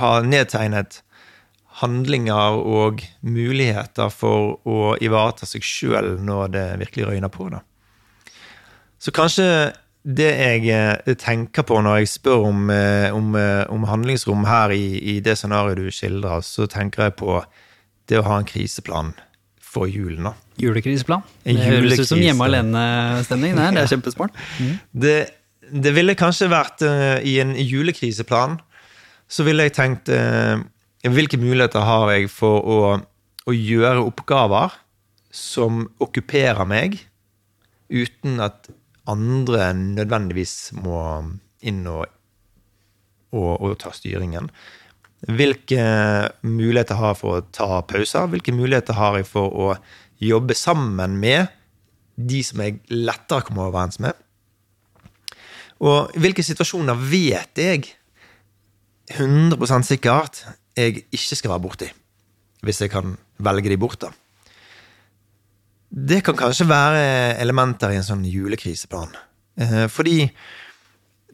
ha nedtegnet handlinger og muligheter for å ivareta seg sjøl når det virkelig røyner på. Da. Så kanskje det jeg eh, tenker på når jeg spør om, eh, om, eh, om handlingsrom her i, i det scenarioet du skildrer, så tenker jeg på det å ha en kriseplan for julen. da. Julekriseplan. En Det høres ut som hjemme alene-stemning. Det, er- kjempesmart. Det, det ville kanskje vært uh, i en julekriseplan, så ville jeg tenkt eh, hvilke muligheter har jeg for å, å gjøre oppgaver som okkuperer meg, uten at andre nødvendigvis må inn og, og, og ta styringen. Hvilke muligheter har jeg for å ta pauser? Hvilke muligheter har jeg for å jobbe sammen med de som jeg lettere kommer overens med? Og hvilke situasjoner vet jeg 100% sikkert jeg ikke skal være borti, hvis jeg kan velge de bort, da. Det kan kanskje være elementer i en sånn julekriseplan. Eh, Fordi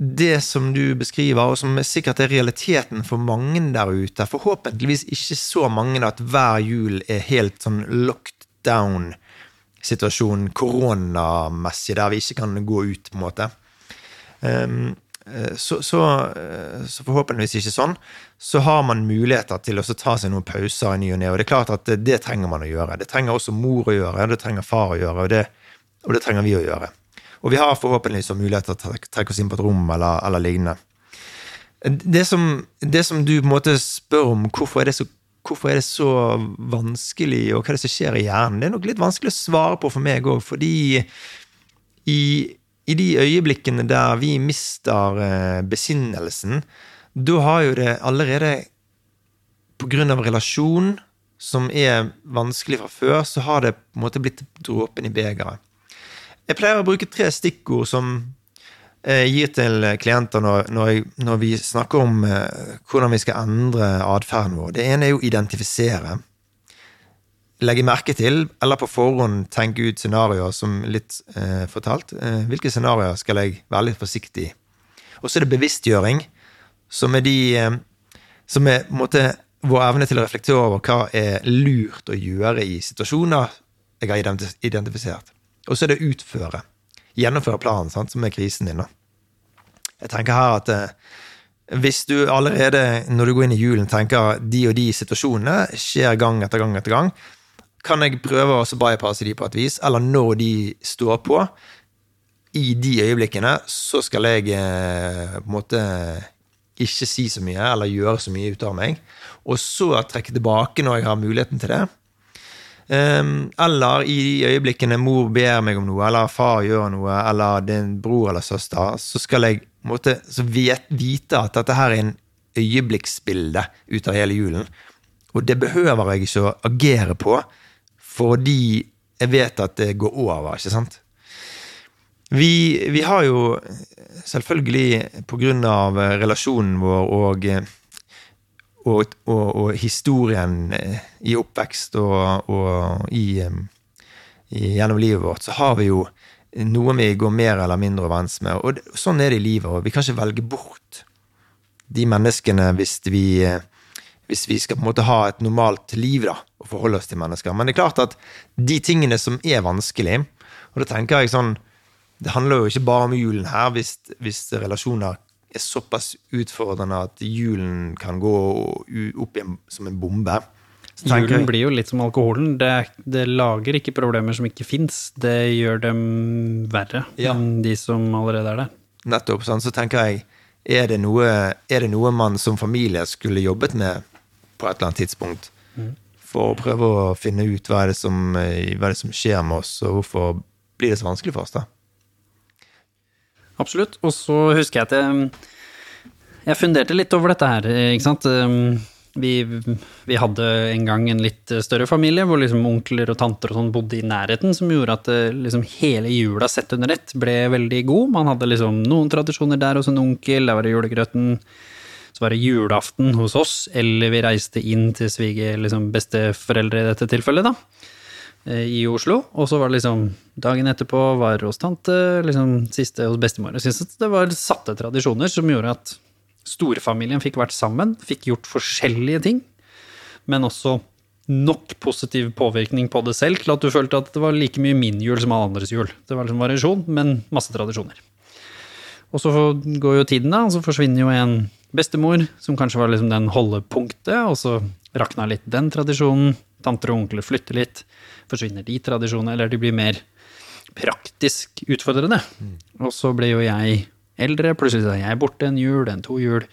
det som du beskriver, og som sikkert er realiteten for mange der ute, forhåpentligvis ikke så mange at hver jul er helt sånn locked down-situasjon koronamessig, der vi ikke kan gå ut, på en måte. Eh, så, så, eh, så forhåpentligvis ikke sånn. Så har man muligheter til å ta seg noen pauser i ny og ne. Og det er klart at det, det trenger man å gjøre. Det trenger også mor å gjøre, det trenger far å gjøre, og det, og det trenger vi å gjøre. Og vi har forhåpentligvis muligheter til å trekke oss inn på et rom eller, eller lignende. Det som, det som du på en måte spør om, hvorfor er, så, hvorfor er det så vanskelig, og hva er det som skjer i hjernen, det er nok litt vanskelig å svare på for meg òg, fordi i, i de øyeblikkene der vi mister eh, besinnelsen, da har jo det allerede på grunn av relasjon som er vanskelig fra før, så har det på en måte blitt dråpen i begeret. Jeg pleier å bruke tre stikkord som jeg gir til klienter når, når, jeg, når vi snakker om eh, hvordan vi skal endre atferden vår. Det ene er jo identifisere. Legge merke til, eller på forhånd tenke ut scenarioer som litt eh, fortalt. Eh, hvilke scenarioer skal jeg være litt forsiktig i? Og så er det bevisstgjøring, som er de eh, Som er måte vår evne til å reflektere over hva er lurt å gjøre i situasjoner jeg har identifisert. Og så er det utføre. Gjennomføre planen, sant, som er krisen din. da. Jeg tenker her at eh, Hvis du allerede når du går inn i julen tenker de og de situasjonene skjer gang etter gang etter gang, kan jeg prøve å bypasse de på et vis, eller når de står på, i de øyeblikkene, så skal jeg eh, på en måte ikke si så mye eller gjøre så mye ut av meg. Og så trekke tilbake når jeg har muligheten til det. Um, eller i de øyeblikkene mor ber meg om noe, eller far gjør noe, eller er bror eller søster, så skal jeg måtte, så vite at dette her er en øyeblikksbilde ut av hele julen. Og det behøver jeg ikke å agere på, fordi jeg vet at det går over, ikke sant? Vi, vi har jo selvfølgelig, av relasjonen vår og og, og, og, historien i oppvekst og, i, gjennom livet vårt, så har vi jo noe vi går mer eller mindre overens med. Og sånn er det i livet. og Vi kan ikke velge bort de menneskene hvis vi, hvis vi skal på en måte ha et normalt liv da, og forholde oss til mennesker. Men det er klart at de tingene som er vanskelig, og da tenker jeg sånn Det handler jo ikke bare om julen her, hvis, hvis relasjoner er såpass utfordrende at julen kan gå opp en, som en bombe. Julen blir jo litt som alkoholen. Det, det lager ikke problemer som ikke fins. Det gjør dem verre ja. enn de som allerede er der. Nettopp. sånn, Så tenker jeg, er det, noe, er det noe man som familie skulle jobbet med på et eller annet tidspunkt? Mm. For å prøve å finne ut hva er, som, hva er det som skjer med oss, og hvorfor blir det så vanskelig for oss, da? Absolutt. Og så husker jeg at jeg, jeg funderte litt over dette her, ikke sant. Vi, vi, hadde en gang en litt større familie hvor liksom onkler og tanter og sånn bodde i nærheten, som gjorde at liksom hele jula sett under ett ble veldig god. Man hadde liksom noen tradisjoner der hos en onkel, der var det julegrøten. Var julaften hos oss, eller vi reiste inn til svige, liksom besteforeldre i dette tilfellet, da. Eh, i Oslo. Og så var det liksom dagen etterpå var hos tante, liksom siste hos bestemor. Jeg synes det var satte tradisjoner som gjorde at storfamilien fikk vært sammen, fikk gjort forskjellige ting, men også nok positiv påvirkning på det selv til at du følte at det var like mye min jul som alle andres jul. Det var liksom variasjon, men masse tradisjoner. Og så går jo tiden, da, og så forsvinner jo en bestemor, som kanskje var liksom den holdepunktet, og så rakna litt den tradisjonen. Tanter og onkler flytter litt forsvinner de tradisjonene, eller de blir mer praktisk utfordrende. Mm. Og så ble jo jeg eldre, plutselig er jeg borte en jul, en to jul.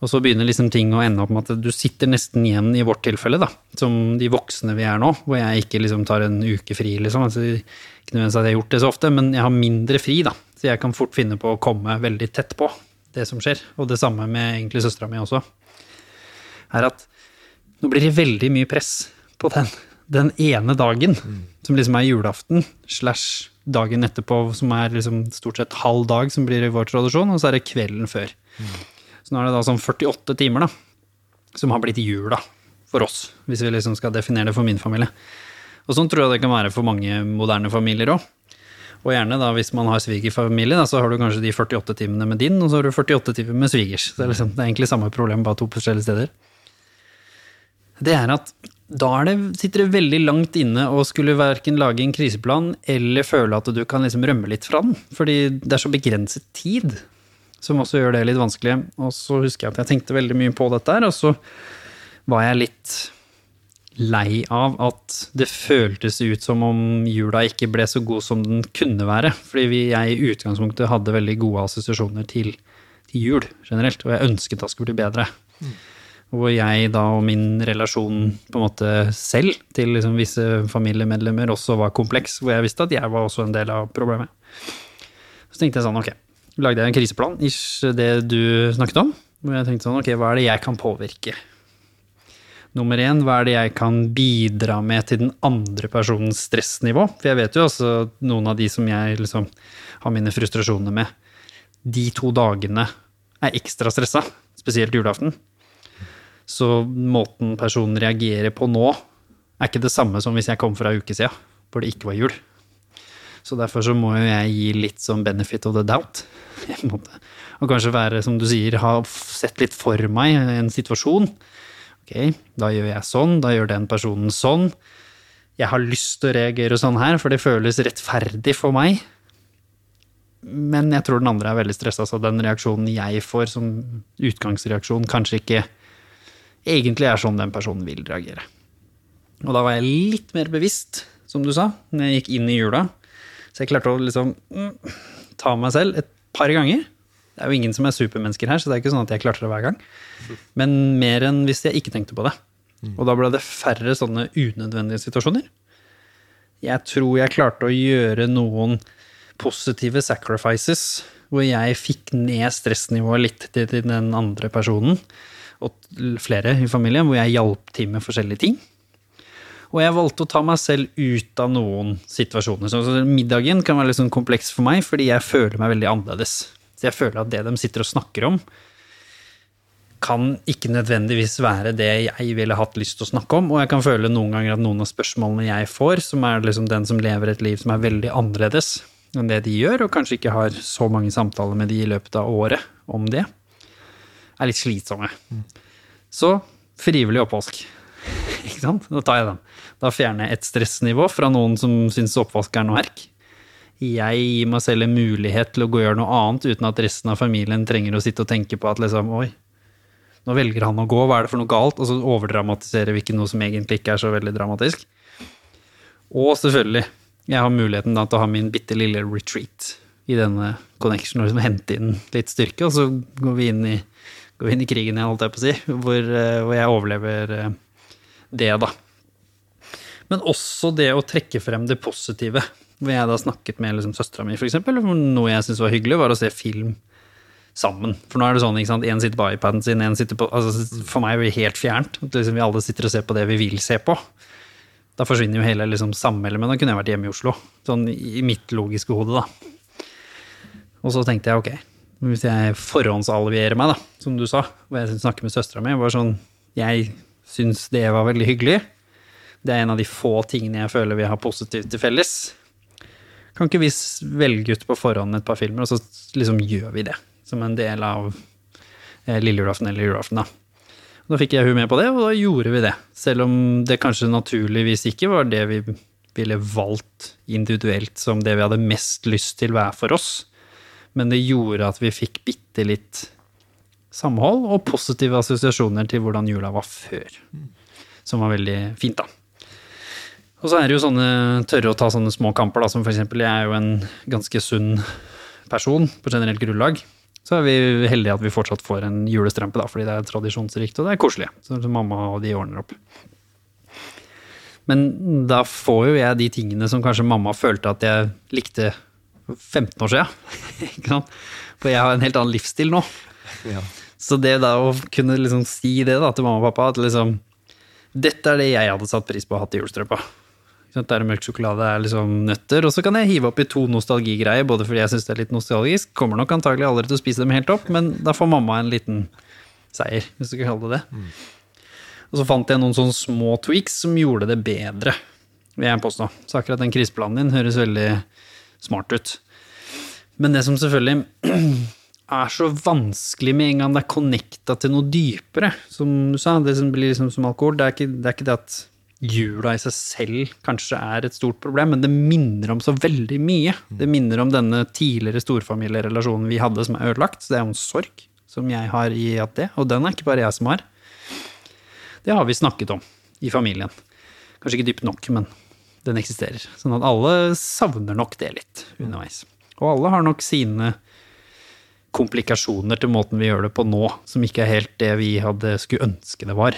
Og så begynner liksom ting å ende opp med at du sitter nesten igjen i vårt tilfelle, da, som de voksne vi er nå, hvor jeg ikke liksom tar en uke fri, liksom. Altså, ikke nødvendigvis at jeg har gjort det så ofte, men jeg har mindre fri, da. Så jeg kan fort finne på å komme veldig tett på det som skjer. Og det samme med egentlig søstera mi også. Er at nå blir det veldig mye press på den den ene dagen, mm. som liksom er julaften, slash dagen etterpå, som er liksom stort sett halv dag, som blir i vår tradisjon, og så er det kvelden før. Mm. Så nå er det da sånn 48 timer, da, som har blitt jula for oss, hvis vi liksom skal definere det for min familie. Og sånn tror jeg det kan være for mange moderne familier òg. Og gjerne da, hvis man har svigerfamilie, så har du kanskje de 48 timene med din, og så har du 48 timer med svigers. Det er, liksom, det er egentlig samme problem, bare to forskjellige steder. Det er at da det, sitter det veldig langt inne å skulle verken lage en kriseplan eller føle at du kan liksom rømme litt fra den. Fordi det er så begrenset tid som også gjør det litt vanskelig. Og så husker jeg at jeg tenkte veldig mye på dette og så var jeg litt lei av at det føltes ut som om jula ikke ble så god som den kunne være. Fordi jeg i utgangspunktet hadde veldig gode assosiasjoner til, til jul generelt, og jeg ønsket at det skulle bli bedre. Mm. Hvor jeg da og min relasjon på en måte selv til liksom visse familiemedlemmer også var kompleks. Hvor jeg visste at jeg var også en del av problemet. Så tenkte jeg sånn, ok, lagde jeg en kriseplan, ish det du snakket om. Hvor jeg tenkte sånn, ok, hva er det jeg kan påvirke? Nummer én, hva er det jeg kan bidra med til den andre personens stressnivå? For jeg vet jo også noen av de som jeg liksom har mine frustrasjoner med, de to dagene er ekstra stressa, spesielt julaften. Så måten personen reagerer på nå, er ikke det samme som hvis jeg kom fra en uke siden, hvor det ikke var jul. Så derfor så må jo jeg gi litt sånn benefit of the doubt. Og kanskje være, som du sier, ha sett litt for meg en situasjon. Ok, da gjør jeg sånn, da gjør den personen sånn. Jeg har lyst til å reagere sånn her, for det føles rettferdig for meg. Men jeg tror den andre er veldig stressa, så den reaksjonen jeg får som utgangsreaksjon, kanskje ikke egentlig er sånn den personen vil reagere. Og da var jeg litt mer bevisst, som du sa, når jeg gikk inn i jula. Så jeg klarte å liksom mm, ta meg selv et par ganger. Det er jo ingen som er supermennesker her, så det er ikke sånn at jeg klarte det hver gang. Men mer enn hvis jeg ikke tenkte på det. Og da ble det færre sånne unødvendige situasjoner. Jeg tror jeg klarte å gjøre noen positive sacrifices, hvor jeg fikk ned stressnivået litt til den andre personen, og flere i familien, hvor jeg hjalp til med forskjellige ting. Og jeg valgte å ta meg selv ut av noen situasjoner. Så så middagen kan være litt sånn kompleks for meg, fordi jeg føler meg veldig annerledes. Så jeg føler at det de sitter og snakker om, kan ikke nødvendigvis være det jeg ville hatt lyst til å snakke om. Og jeg kan føle noen ganger at noen av spørsmålene jeg får, som er liksom den som lever et liv som er veldig annerledes enn det de gjør, og kanskje ikke har så mange samtaler med de i løpet av året om det, er litt slitsomme. Så frivillig oppvask. <laughs> Ikke sant? Da tar jeg den. Da fjerner jeg et stressnivå fra noen som syns oppvask er noe herk. Jeg gir meg selv en mulighet til å gå og gjøre noe annet uten at resten av familien trenger å sitte og tenke på at liksom, oi, nå velger han å gå, hva er det for noe galt? Og så overdramatiserer vi ikke noe som egentlig ikke er så veldig dramatisk. Og selvfølgelig, jeg har muligheten da til å ha min bitte lille retreat i denne connection, og liksom hente inn litt styrke, og så går vi inn i, vi inn i krigen, igjen, holdt jeg på å si, hvor, eh, hvor jeg overlever eh, det, da. Men også det å trekke frem det positive. Hvor jeg da snakket med liksom, søstera mi, f.eks. Noe jeg syntes var hyggelig, var å se film sammen. For nå er det sånn, ikke sant, én sitter på iPaden sin, én sitter på altså, For meg er det helt fjernt. Liksom, vi alle sitter og ser på det vi vil se på. Da forsvinner jo hele liksom. Men da kunne jeg vært hjemme i Oslo. Sånn i mitt logiske hode, da. Og så tenkte jeg ok, hvis jeg forhåndsalvierer meg, da, som du sa, og jeg snakker med søstera mi, var sånn Jeg syns det var veldig hyggelig. Det er en av de få tingene jeg føler vi har positivt til felles. Kan ikke vi velge ut på forhånd et par filmer, og så liksom gjør vi det? Som en del av eh, lille julaften eller julaften, da. Da fikk jeg hun med på det, og da gjorde vi det. Selv om det kanskje naturligvis ikke var det vi ville valgt individuelt som det vi hadde mest lyst til hver for oss. Men det gjorde at vi fikk bitte litt samhold og positive assosiasjoner til hvordan jula var før. Som var veldig fint, da. Og så er det jo sånne tørre å ta sånne små kamper, da, som eksempel jeg er jo en ganske sunn person på generelt grunnlag. Så er vi heldige at vi fortsatt får en julestrømpe, da, fordi det er tradisjonsrikt og det er koselig. Så mamma og de ordner opp. Men da får jo jeg de tingene som kanskje mamma følte at jeg likte for 15 år siden. <laughs> For jeg har en helt annen livsstil nå. Ja. Så det da å kunne liksom si det da til mamma og pappa, at liksom Dette er det jeg hadde satt pris på å ha til julestrømpa. Det er mørk sjokolade, det er liksom nøtter. Og så kan jeg hive opp i to nostalgigreier, både fordi jeg syns det er litt nostalgisk. Kommer nok antagelig aldri til å spise dem helt opp, men da får mamma en liten seier, hvis du kan kalle det det. Og så fant jeg noen sånne små tweaks som gjorde det bedre, vil jeg påstå. Så akkurat den kriseplanen din høres veldig smart ut. Men det som selvfølgelig <clears throat> er så vanskelig med en gang det er connecta til noe dypere, som du sa, det som blir liksom som alkohol, det er ikke det, er ikke det at jula i seg selv kanskje er et stort problem, men det minner om så veldig mye. Det minner om denne tidligere storfamilierelasjonen vi hadde som er ødelagt, så det er jo en sorg som jeg har i at det, og den er ikke bare jeg som har. Det har vi snakket om i familien. Kanskje ikke dypt nok, men den eksisterer. Sånn at alle savner nok det litt underveis. Og alle har nok sine komplikasjoner til måten vi gjør det på nå, som ikke er helt det vi hadde skulle ønske det var.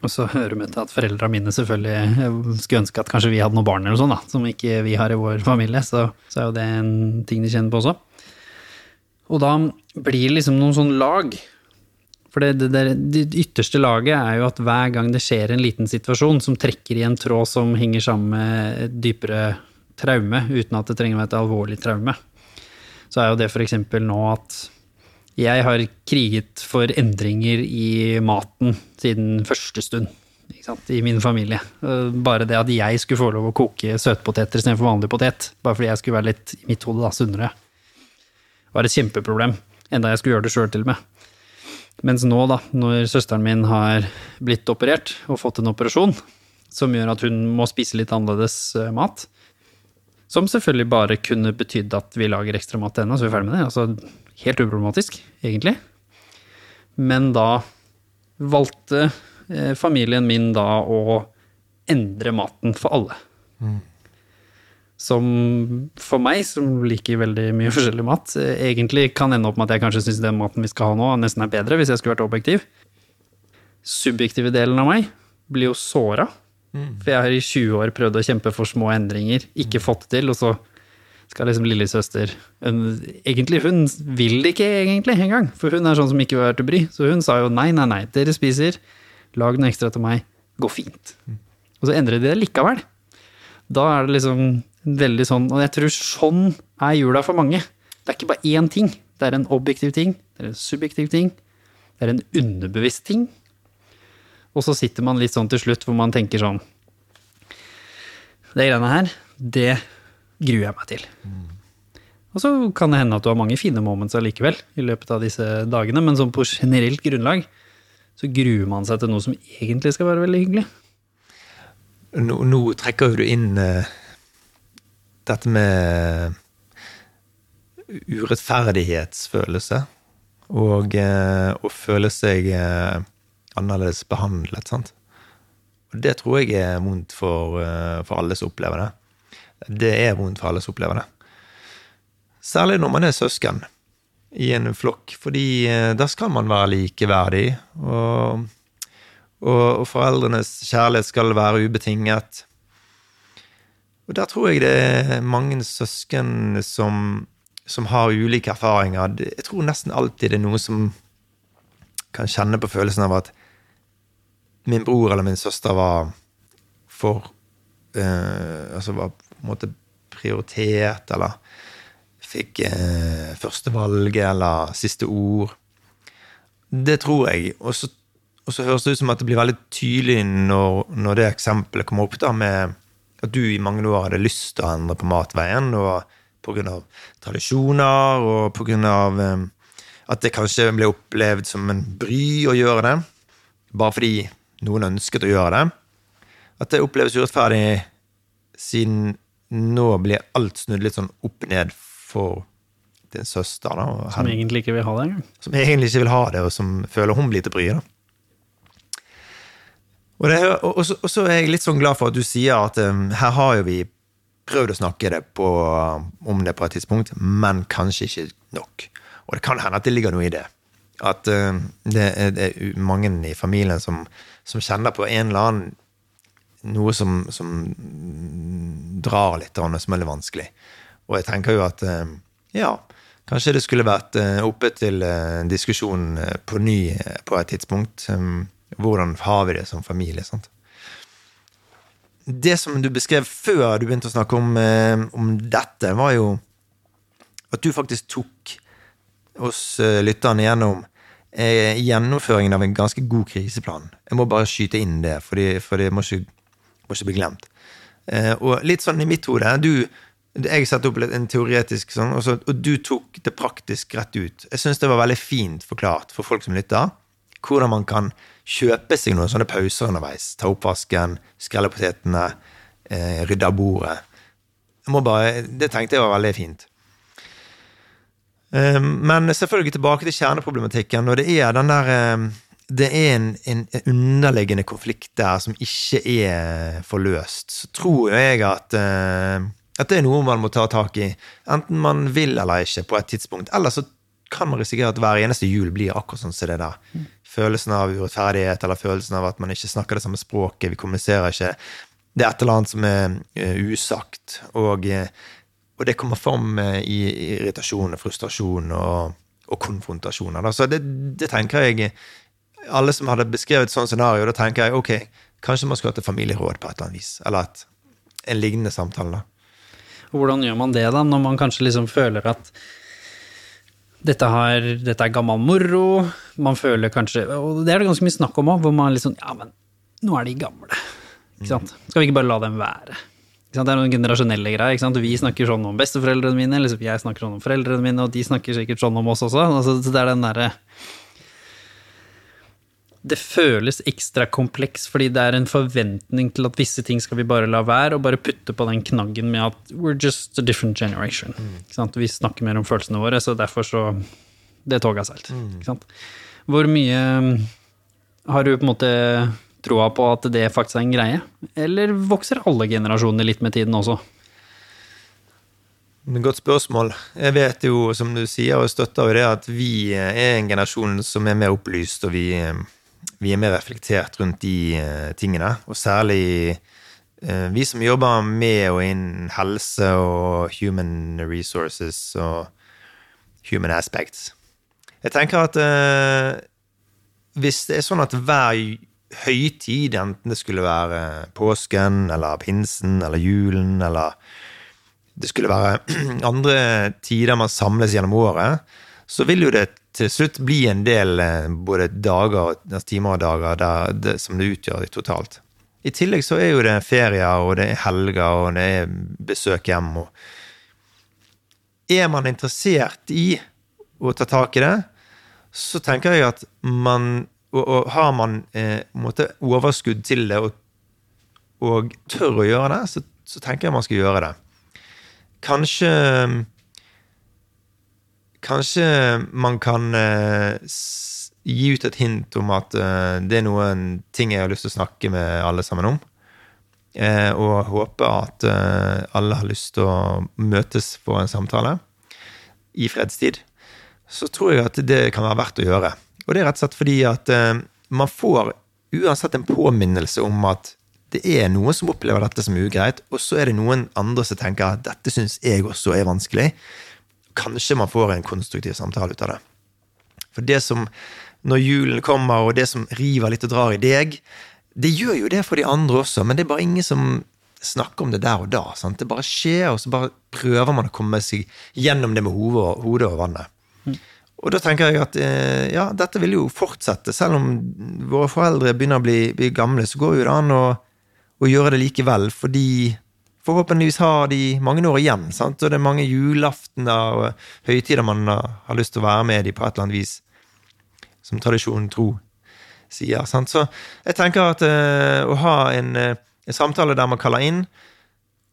Og så hører vi til at foreldra mine selvfølgelig eh, skulle ønske at kanskje vi hadde noen barn eller sånn, da, som ikke vi har i vår familie, så, så er jo det en ting de kjenner på også. Og da blir det liksom noen sånn lag. For det, det, det, det ytterste laget er jo at hver gang det skjer en liten situasjon som trekker i en tråd som henger sammen med et dypere traume, uten at det trenger å være et alvorlig traume, så er jo det f.eks. nå at jeg har kriget for endringer i maten siden første stund i min familie. Eh, Bare det at jeg skulle få lov å koke søtpoteter istedenfor vanlig potet, bare fordi jeg skulle være litt i mitt hode da, sunnere, var et kjempeproblem. Enda jeg skulle gjøre det sjøl til og med. Mens nå, da, når søsteren min har blitt operert og fått en operasjon som gjør at hun må spise litt annerledes eh, mat, Som selvfølgelig bare kunne betydd at vi lager ekstra mat til henne, så er vi ferdig med det. Altså, helt uproblematisk, egentlig. Men da valgte eh, familien min da å endre maten for alle. Som for meg, som liker veldig mye <laughs> forskjellig mat, eh, egentlig kan ende opp med at jeg kanskje syns den maten vi skal ha nå, nesten er bedre, hvis jeg skulle vært objektiv. Subjektive delen av meg blir jo såra. For jeg har i 20 år prøvd å kjempe for små endringer, ikke fått det til, og så skal liksom lillesøster Egentlig, hun vil det ikke egentlig engang, for hun er sånn som ikke vil være til bry. Så hun sa jo nei, nei, nei, dere spiser, lag noe ekstra til meg, går fint. Og så endrer de det likevel. Da er det liksom veldig sånn, og jeg tror sånn er jula for mange. Det er ikke bare én ting. Det er en objektiv ting, det er en subjektiv ting, det er en underbevisst ting. Og så sitter man litt sånn til slutt hvor man tenker sånn Det greiene her, det gruer jeg meg til. Og så kan det hende at du har mange fine moments allikevel i løpet av disse dagene, men sånn på generelt grunnlag så gruer man seg til noe som egentlig skal være veldig hyggelig. Nå, nå trekker du inn uh, dette med urettferdighetsfølelse. Og uh, å føle seg uh, annerledes behandlet, sant. Og det tror jeg er vondt for, for alle som opplever det. Det er vondt for alle som opplever det. Særlig når man er søsken i en flokk, fordi eh, da skal man være likeverdig. Og, og, og foreldrenes kjærlighet skal være ubetinget. Og der tror jeg det er mange søsken som, som har ulike erfaringer. Jeg tror nesten alltid det er noen som kan kjenne på følelsen av at min bror eller min søster var for eh, Altså var på en måte prioritert, eller fikk eh, førstevalget eller siste ord. Det tror jeg. Og så, høres det ut som at det blir veldig tydelig når, når det eksempelet kommer opp, da, med at du i mange år hadde lyst til å endre på matveien, og av tradisjoner, og av eh, at det kanskje ble opplevd som en bry å gjøre det, bare fordi noen ønsket å gjøre det. At det oppleves urettferdig siden nå blir alt snudd litt sånn opp ned for din søster, da. Som egentlig ikke vil ha det engang. som egentlig ikke vil ha det, og som føler hun blir til bry. Da. Og, det, og, og, så, og så er jeg litt sånn glad for at du sier at um, her har jo vi prøvd å snakke det på, om det på et tidspunkt, men kanskje ikke nok. Og det kan hende at det ligger noe i det. At uh, det, er, det er mange i familien som, som kjenner på en eller annen noe som, som drar litt, og som er litt vanskelig. Og jeg tenker jo at um, ja, kanskje det skulle vært eh, oppe til eh, diskusjon eh, på ny eh, på et tidspunkt. Hvordan har vi det som familie? sant? Det som du beskrev før du begynte å snakke om, eh, om dette, var jo at du faktisk tok oss eh, lytterne gjennom eh, gjennomføringen av en ganske god kriseplan. Jeg må bare skyte inn det, for det må, ikke, må ikke bli glemt. Eh, og litt sånn i mitt hode Jeg satte opp litt en teoretisk sånn, og, så, og du tok det praktisk rett ut. Jeg syns det var veldig fint forklart for folk som lytter, hvordan man kan kjøpe seg noen sånne pauser underveis. Ta oppvasken, skrelle potetene, eh, rydde av bordet. Bare, det tenkte jeg var veldig fint. Eh, Men selvfølgelig tilbake til kjerneproblematikken. Og det er den der eh, Det er en, en underliggende konflikt der som ikke er forløst. Så tror jeg at, eh, at det er noe man må ta tak i. Enten man vil eller ikke, på et tidspunkt. Eller så kan man risikere at hver eneste jul blir akkurat sånn som det der. Følelsen av urettferdighet, eller følelsen av at man ikke snakker det samme språket, vi kommuniserer ikke. Det er et eller annet som er eh, usagt. Og eh, og det kommer fram i irritasjon og frustrasjon og, og konfrontasjoner. Så det, det tenker jeg Alle som hadde beskrevet et sånt scenario, da tenker jeg ok, kanskje man skulle hatt et familieråd på et eller annet vis. Eller et, en lignende samtale. da. Hvordan gjør man det, da, når man kanskje liksom føler at dette, har, dette er gammel moro, man føler kanskje Og det er det ganske mye snakk om òg, hvor man liksom Ja, men nå er de gamle. Ikke sant? Skal vi ikke bare la dem være? Det er noen generasjonelle greier. Ikke sant? Vi snakker sånn om besteforeldrene mine, eller jeg snakker sånn om foreldrene mine, og de snakker sikkert sånn om oss også. Altså, så det er den derre det føles ekstra kompleks fordi det er en forventning til at visse ting skal vi bare la være, og bare putte på den knaggen med at we're just a different generation. Sant? Vi snakker mer om følelsene våre, så derfor så Det toget har seilt. Mm. Hvor mye har du på en måte troa på at det faktisk er en greie? Eller vokser alle generasjoner litt med tiden også? Godt spørsmål. Jeg vet jo, som du sier, og støtter jo det, at vi er en generasjon som er mer opplyst, og vi, vi er mer reflektert rundt de eh, tingene. Og særlig eh, vi som jobber med og innen helse og human resources og human aspects. Jeg tenker at eh, hvis det er sånn at hver høytid, enten det skulle være påsken eller pinsen eller julen eller det skulle være <clears throat> andre tider man samles gjennom året, så vil jo det til slutt bli en del eh, både dager, altså timer og dager der, det, som det utgjør totalt. I tillegg så er jo det ferier, og det er helger, og det er besøk hjem. og Er man interessert i å ta tak i det, så tenker jeg at man Og, og har man eh, måte overskudd til det, og, og tør å gjøre det, så, så tenker jeg man skal gjøre det. Kanskje Kanskje man kan eh, gi ut et hint om at eh, det er noen ting jeg har lyst til å snakke med alle sammen om. Eh, og håpe at alle har lyst til å møtes for en samtale i fredstid. Så tror jeg at det kan være verdt å gjøre. Og det er rett og slett fordi at man får uansett en påminnelse om at det er noen som opplever dette som ugreit, og så er det noen andre som tenker at dette syns jeg også er vanskelig. Kanskje man får en konstruktiv samtale ut av det. For det som, når julen kommer, og det som river litt og drar i deg, det gjør jo det for de andre også, men det er bare ingen som snakker om det der og da. Sant? Det bare skjer, og så bare prøver man å komme seg gjennom det med hodet, og vannet. Og da tenker jeg at eh, ja, dette vil jo fortsette. Selv om våre foreldre begynner å bli, bli gamle, så går jo det an å, å gjøre det likevel, fordi forhåpentligvis har de mange år igjen. Sant? Og det er mange julaftener og høytider man har, lyst til å være med i på et eller annet vis. Som tradisjonen tro sier. Sant? Så jeg tenker at uh, å ha en, eh, en samtale der man kaller inn,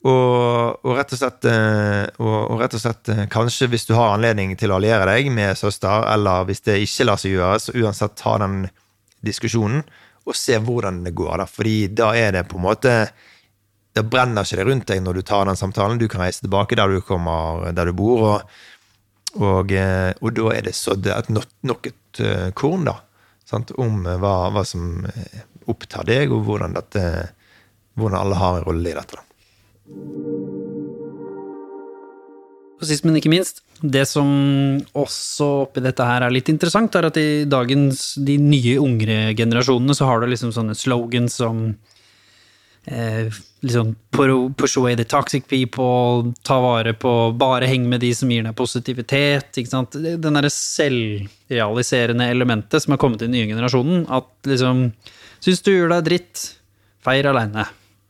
og, og rett og slett, eh, og, og rett og slett kanskje hvis du har anledning til å alliere deg med søster, eller hvis det ikke lar seg gjøre, så uansett ta den diskusjonen og se hvordan det går. Da. Fordi da er det på en måte Da brenner ikke det rundt deg når du tar den samtalen. Du kan reise tilbake der du kommer, der du bor, og, og, eh, og da er det sådd nok, et eh, korn, da. Sant? Om eh, hva, hva som opptar deg, og hvordan, dette, hvordan alle har en rolle i dette. da. Og sist, men ikke minst, det som også oppi dette her er litt interessant, er at i dagens, de nye yngre generasjonene, så har du liksom sånne slogans som eh, liksom push away the toxic people, ta vare på, bare heng med de som gir deg positivitet, ikke sant. Den derre selvrealiserende elementet som har kommet i den nye generasjonen, at liksom, syns du gjør deg dritt, feir aleine.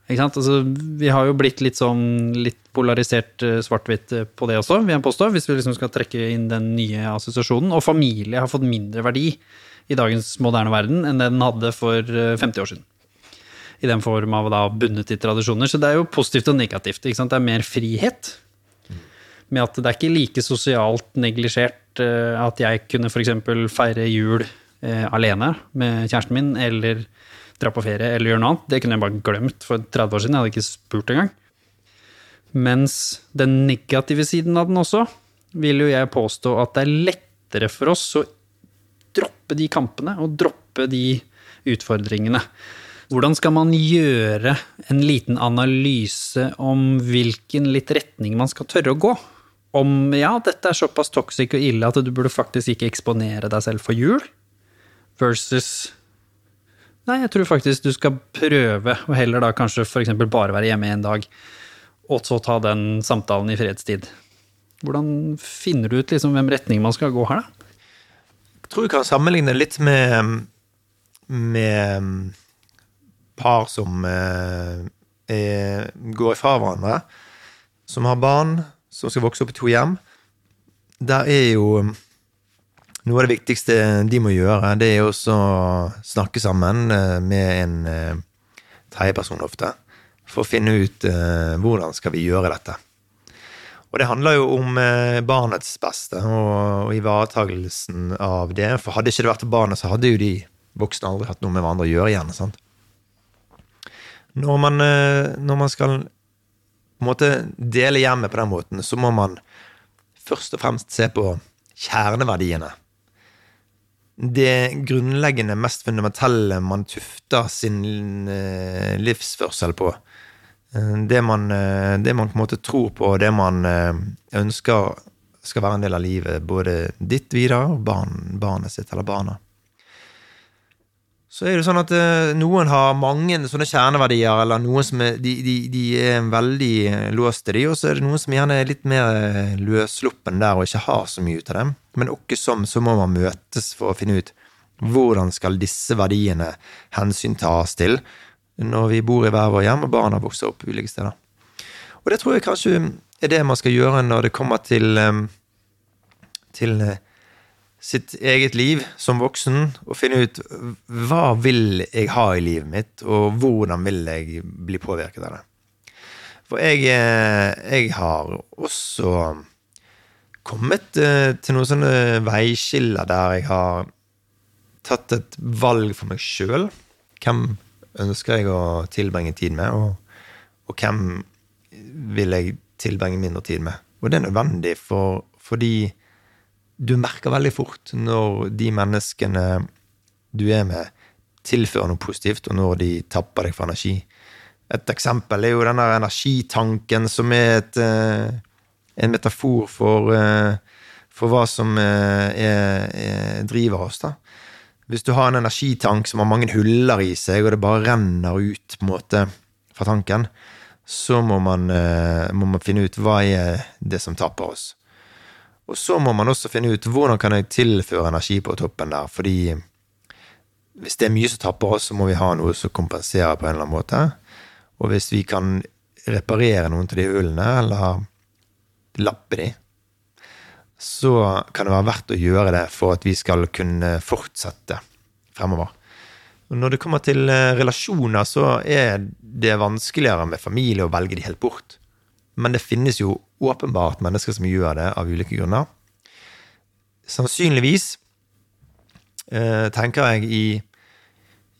Altså, vi har jo blitt litt sånn litt polarisert eh, svart-hvitt eh, på det også, vil jeg påstå, hvis vi liksom skal trekke inn den nye assosiasjonen. Og familie har fått mindre verdi i dagens moderne verden enn det den hadde for eh, 50 år siden. I den form av da bundet i tradisjoner. Så det er jo positivt og negativt. Ikke sant? Det er mer frihet. Med at det er ikke like sosialt neglisjert eh, at jeg kunne f.eks. feire jul eh, alene med kjæresten min, eller dra på ferie eller gjøre noe annet. Det kunne jeg bare glemt for 30 år siden. Jeg hadde ikke spurt engang. Mens den negative siden av den også, vil jo jeg påstå at det er lettere for oss å droppe de kampene og droppe de utfordringene. Hvordan skal man gjøre en liten analyse om hvilken litt retning man skal tørre å gå? Om ja, dette er såpass toxic og ille at du burde faktisk ikke eksponere deg selv for jul, versus Nei, jeg tror faktisk du skal prøve, og heller da kanskje f.eks. bare være hjemme en dag, og så ta den samtalen i fredstid. Hvordan finner du ut liksom hvem retning man skal gå her, da? Jeg tror vi kan sammenligne litt med, med par som eh, er, går ifra hverandre, som har barn, som skal vokse opp i to hjem. Der er jo Noe av det viktigste de må gjøre, det er også å snakke sammen eh, med en eh, tredjeperson ofte, for å finne ut eh, hvordan skal vi gjøre dette. Og det handler jo om eh, barnets beste og, og ivaretagelsen av det. For hadde ikke det vært barnet, så hadde jo de voksne aldri hatt noe med hverandre å gjøre igjen. sant? Når man, eh, når man skal på en måte dele hjemmet på den måten, så må man først og fremst se på kjerneverdiene. Det grunnleggende, mest fundamentelle man tufter sin eh, livsførsel på. Eh, Det man, det man på en måte tror på, det man ønsker skal være en del av livet. Både ditt videre og barn, barnet sitt eller barna. Så er det sånn at eh, noen har mange sånne kjerneverdier, eller noen som er, de, de, de er veldig eh, låst til de, og så er det noen som gjerne er litt mer eh, løssluppen der og ikke har så mye ut av dem. Men åkke som så må man møtes for å finne ut hvordan skal disse verdiene hensyntas til når vi bor i hver vår hjem og barna vokser opp ulike steder. Og det tror jeg kanskje er det man skal gjøre når det kommer til, til sitt eget liv som voksen, og finne ut hva vil jeg ha i livet mitt, og hvordan vil jeg bli påvirket av det. For jeg, eh, jeg har også kommet eh, til noen sånne veiskiller der jeg har tatt et valg for meg sjøl. Hvem ønsker jeg å tilbringe tid med, og, og hvem vil jeg tilbringe mindre tid med? Og det er nødvendig for, fordi du merker veldig fort når de menneskene du er med, tilfører noe positivt, og når de tapper deg for energi. Et eksempel er jo denne energitanken, som er et, eh, en metafor for, eh, for hva som eh, er, er, driver oss. da. Hvis du har en energitank som har mange huller i seg, og det bare renner ut måte fra tanken, så må man, må man finne ut hva er det som tapper oss. Og så må man også finne ut hvordan kan jeg tilføre energi på toppen der, fordi hvis det er mye som tapper oss, så må vi ha noe som kompenserer på en eller annen måte. Og hvis vi kan reparere noen av de hullene, eller lappe de, så kan det være verdt å gjøre det for at vi skal kunne fortsette fremover. Og når det kommer til relasjoner, så er det vanskeligere med familie å velge de helt bort. Men det finnes jo åpenbart mennesker som gjør det av ulike grunner. Sannsynligvis eh, tenker jeg i,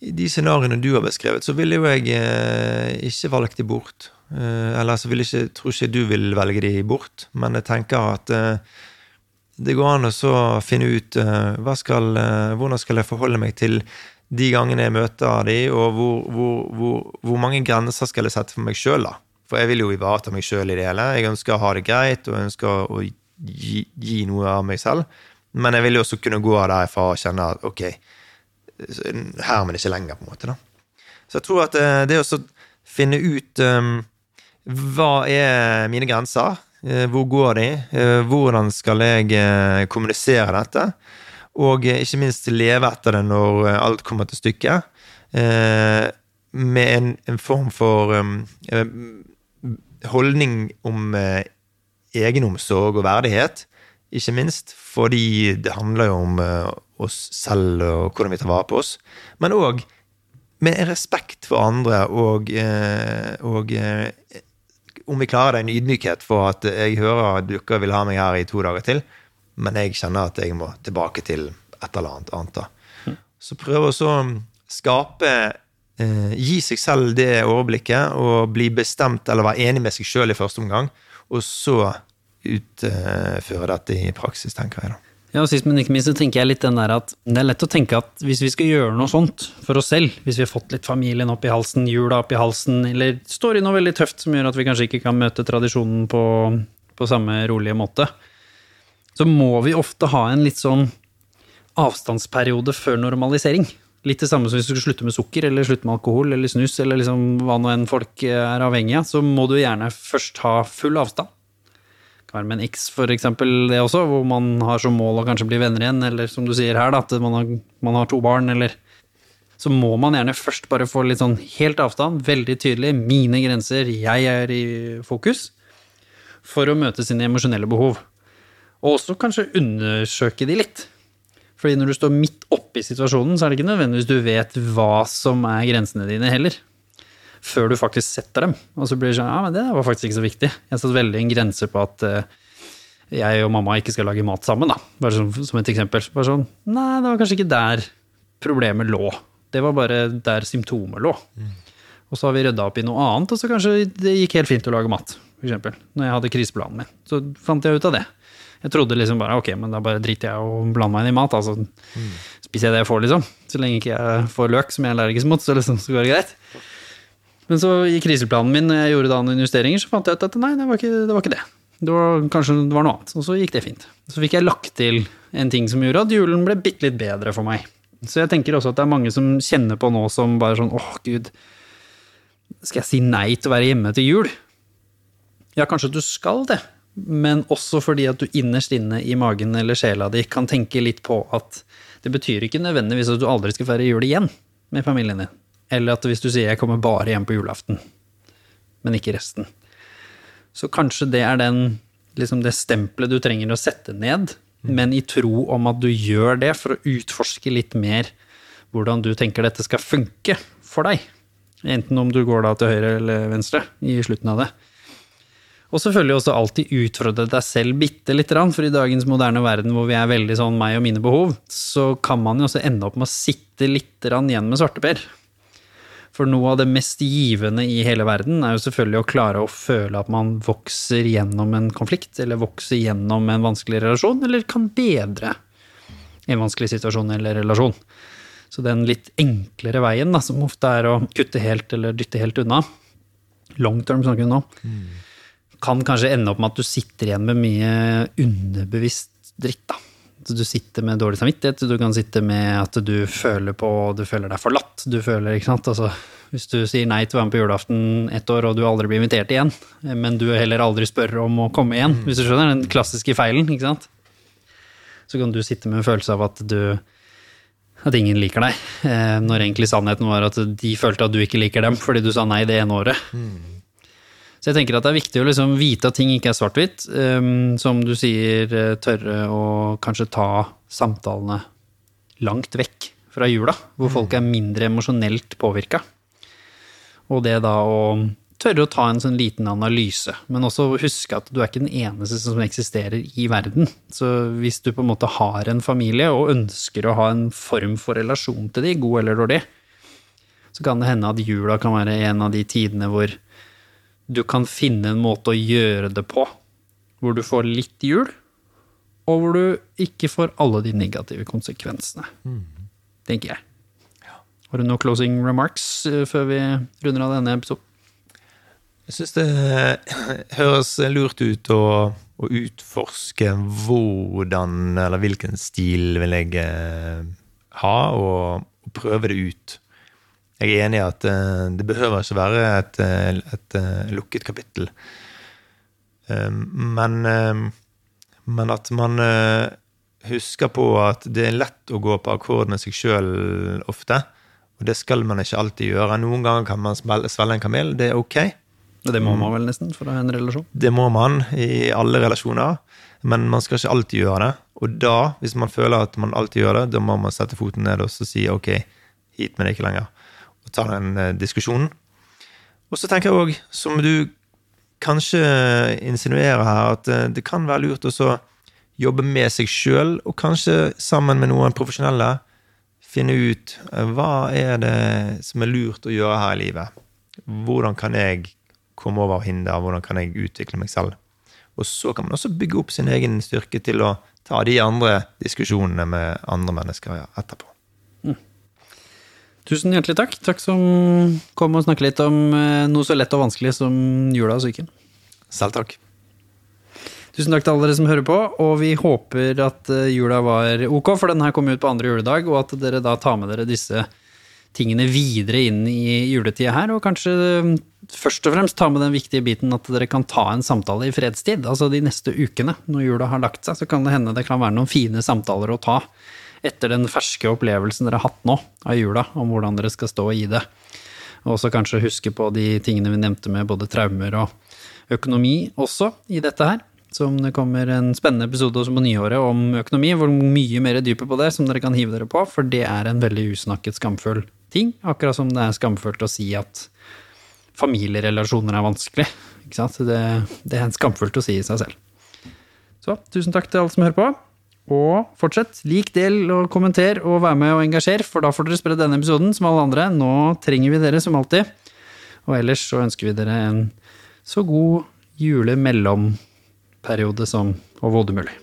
i de scenarioene du har beskrevet, så ville jo jeg eh, ikke valgt de bort. Eh, eller så vil ikke, tror ikke du vil velge de bort, men jeg tenker at eh, det går an å finne ut eh, skal, hvordan skal jeg forholde meg til de gangene jeg møter de, og hvor, hvor, hvor, hvor mange grenser skal jeg sette for meg sjøl, da. For jeg vil jo ivareta meg sjøl i det hele. Jeg ønsker å ha det greit, og jeg ønsker å gi, gi, noe av meg selv. Men jeg vil jo også kunne gå derfra og kjenne at ok, her, men ikke lenger, på en måte. da. Så jeg tror at eh, det å finne ut um, hva er mine grenser, uh, hvor går de, uh, hvordan skal jeg kommunisere dette, og ikke minst leve etter det når alt kommer til stykket, med en, en, form for um, holdning om eh, egenomsorg og verdighet, ikke minst, fordi det handler jo om eh, oss selv og hvordan vi tar vare på oss, men òg med respekt for andre og, eh, og eh, om vi klarer det, en ydmykhet for at jeg hører at dere vil ha meg her i to dager til, men jeg kjenner at jeg må tilbake til et eller annet annet. da. Så prøve å så skape eh, gi seg selv det overblikket og bli bestemt eller være enig med seg sjøl i første omgang, og så utføre dette i praksis, tenker jeg da. Ja, og Sist, men ikke minst, så tenker jeg litt den der at det er lett å tenke at hvis vi skal gjøre noe sånt for oss selv, hvis vi har fått litt familien opp i halsen, jula opp i halsen, eller står i noe veldig tøft som gjør at vi kanskje ikke kan møte tradisjonen på, på samme rolige måte, så må vi ofte ha en litt sånn avstandsperiode før normalisering. Litt det samme som hvis du skulle slutte med sukker, eller slutte med alkohol, eller snus, eller liksom hva nå enn folk er avhengig av, så må du gjerne først ha full avstand. Det kan være med en X, for eksempel, det også, hvor man har som mål å kanskje bli venner igjen, eller som du sier her, da, at man har, man har to barn, eller Så må man gjerne først bare få litt sånn helt avstand, veldig tydelig, mine grenser, jeg er i fokus, for å møte sine emosjonelle behov. Og også kanskje undersøke de litt. Fordi når du står midt oppi situasjonen, så er det ikke nødvendigvis du vet hva som er grensene dine heller. Før du faktisk setter dem. Og så blir det sånn Ja, men det var faktisk ikke så viktig. Jeg satte veldig en grense på at eh, jeg og mamma ikke skal lage mat sammen, da. Bare som, som et eksempel. Bare sånn Nei, det var kanskje ikke der problemet lå. Det var bare der symptomet lå. Og så har vi rydda opp i noe annet, og så kanskje det gikk helt fint å lage mat. For eksempel, når jeg hadde kriseplanen min. Så fant jeg ut av det. Jeg trodde liksom bare ok, men da bare driter jeg og blander meg inn i mat. Altså, Spiser jeg det jeg får, liksom. Så lenge ikke jeg får løk som jeg er allergisk mot, så, liksom, så går det greit. Men så i kriseplanen min, når jeg gjorde da noen justeringer, så fant jeg ut at nei, det var ikke det. Var ikke det. det var, kanskje det var noe annet. Og så gikk det fint. Så fikk jeg lagt til en ting som gjorde at julen ble bitte litt bedre for meg. Så jeg tenker også at det er mange som kjenner på nå som bare sånn åh, gud, skal jeg si nei til å være hjemme til jul? Ja, kanskje du skal det, men også fordi at du innerst inne i magen eller sjela di kan tenke litt på at det betyr ikke nødvendigvis at du aldri skal feire jul igjen med familien din. Eller at hvis du sier 'jeg kommer bare hjem på julaften', men ikke resten. Så kanskje det er den, liksom det stempelet du trenger å sette ned, men i tro om at du gjør det for å utforske litt mer hvordan du tenker dette skal funke for deg. Enten om du går da til høyre eller venstre i slutten av det. Og selvfølgelig også alltid utfordre deg selv bitte lite grann, for i dagens moderne verden hvor vi er veldig sånn meg og mine behov, så kan man jo også ende opp med å sitte litt grann igjen med svarteper. For noe av det mest givende i hele verden er jo selvfølgelig å klare å føle at man vokser gjennom en konflikt, eller vokser gjennom en vanskelig relasjon, eller kan bedre en vanskelig situasjon eller relasjon. Så den litt enklere veien, da, som ofte er å kutte helt eller dytte helt unna, long term snakker vi nå, kan kanskje ende opp med at du sitter igjen med mye underbevisst dritt. da. Du sitter med dårlig samvittighet, du kan sitte med at du føler på Du føler deg forlatt. Du føler, ikke sant? Altså, hvis du sier nei til å være med på julaften ett år, og du aldri blir invitert igjen, men du heller aldri spør om å komme igjen, hvis du skjønner, den klassiske feilen, ikke sant? Så kan du sitte med en følelse av at du at ingen liker deg, eh, når egentlig sannheten var at de følte at du ikke liker dem fordi du sa nei det ene året. Så jeg tenker at det er viktig å liksom vite at ting ikke er svart-hvitt. Um, som du sier, eh, tørre å kanskje ta samtalene langt vekk fra jula, hvor folk er mindre emosjonelt påvirka. Og det da å tørre å ta en sånn liten analyse, men også huske at du er ikke den eneste som eksisterer i verden. Så hvis du på en måte har en familie og ønsker å ha en form for relasjon til de, god eller dårlig, så kan det hende at jula kan være en av de tidene hvor du kan finne en måte å gjøre det på, hvor du får litt jul, og hvor du ikke får alle de negative konsekvensene. Tenker jeg. Har du noen closing remarks eh, før vi runder av denne episoden? Jeg syns det <clears throat> høres lurt ut å, å utforske hvordan eller hvilken stil vil jeg eh, ha, og, og prøve det ut. Jeg er enig i at eh, det behøver ikke være et, eh, et, eh, lukket kapittel. Men, men at man husker på at det er lett å gå på akkord med seg sjøl ofte. Og det skal man ikke alltid gjøre. Noen ganger kan man svelge en kamel. Det er ok. Det må man vel nesten for å ha en relasjon? Det må man i alle relasjoner, men man skal ikke alltid gjøre det. Og da, hvis man føler at man alltid gjør det, da må man sette foten ned og så si ok, hit, med det ikke lenger. Og ta den eh, diskusjonen. Og så tenker jeg òg, som du kanskje insinuerer her, at eh, det kan være lurt å jobbe med seg sjøl, og kanskje sammen med noen profesjonelle finne ut eh, hva er det som er lurt å gjøre her i livet. Hvordan kan jeg komme over hinder, hvordan kan jeg utvikle meg selv? Og så kan man også bygge opp sin egen styrke til å ta de andre diskusjonene med andre mennesker etterpå. Tusen hjertelig takk. Takk som kom og snakket litt om eh, noe så lett og vanskelig som jula og psyken. Selv takk. Tusen takk til alle dere som hører på, og vi håper at eh, jula var ok, for den her kommer ut på andre juledag, og at dere da tar med dere disse tingene videre inn i juletida her, og kanskje eh, først og fremst ta med den viktige biten at dere kan ta en samtale i fredstid, altså de neste ukene. Når jula har lagt seg, så kan det hende det kan være noen fine samtaler å ta etter den ferske opplevelsen dere har hatt nå av jula, om hvordan dere skal stå i det. Og også kanskje huske på de tingene vi nevnte med både traumer og økonomi også i dette her. som det kommer en spennende episode også på nyåret om økonomi, hvor mye mer dypet på det, som dere kan hive dere på, for det er en veldig usnakket skamfull ting. Akkurat som det er skamfullt å si at familierelasjoner er vanskelig. Ikke sant? Det, det er skamfullt å si i seg selv. Så tusen takk til alle som hører på. Og fortsett, lik, del og kommenter og vær med og engasjer, for da får dere spille denne episoden som alle andre. Nå trenger vi dere som alltid. Og ellers så ønsker vi dere en så god julemellomperiode som overhodet mulig.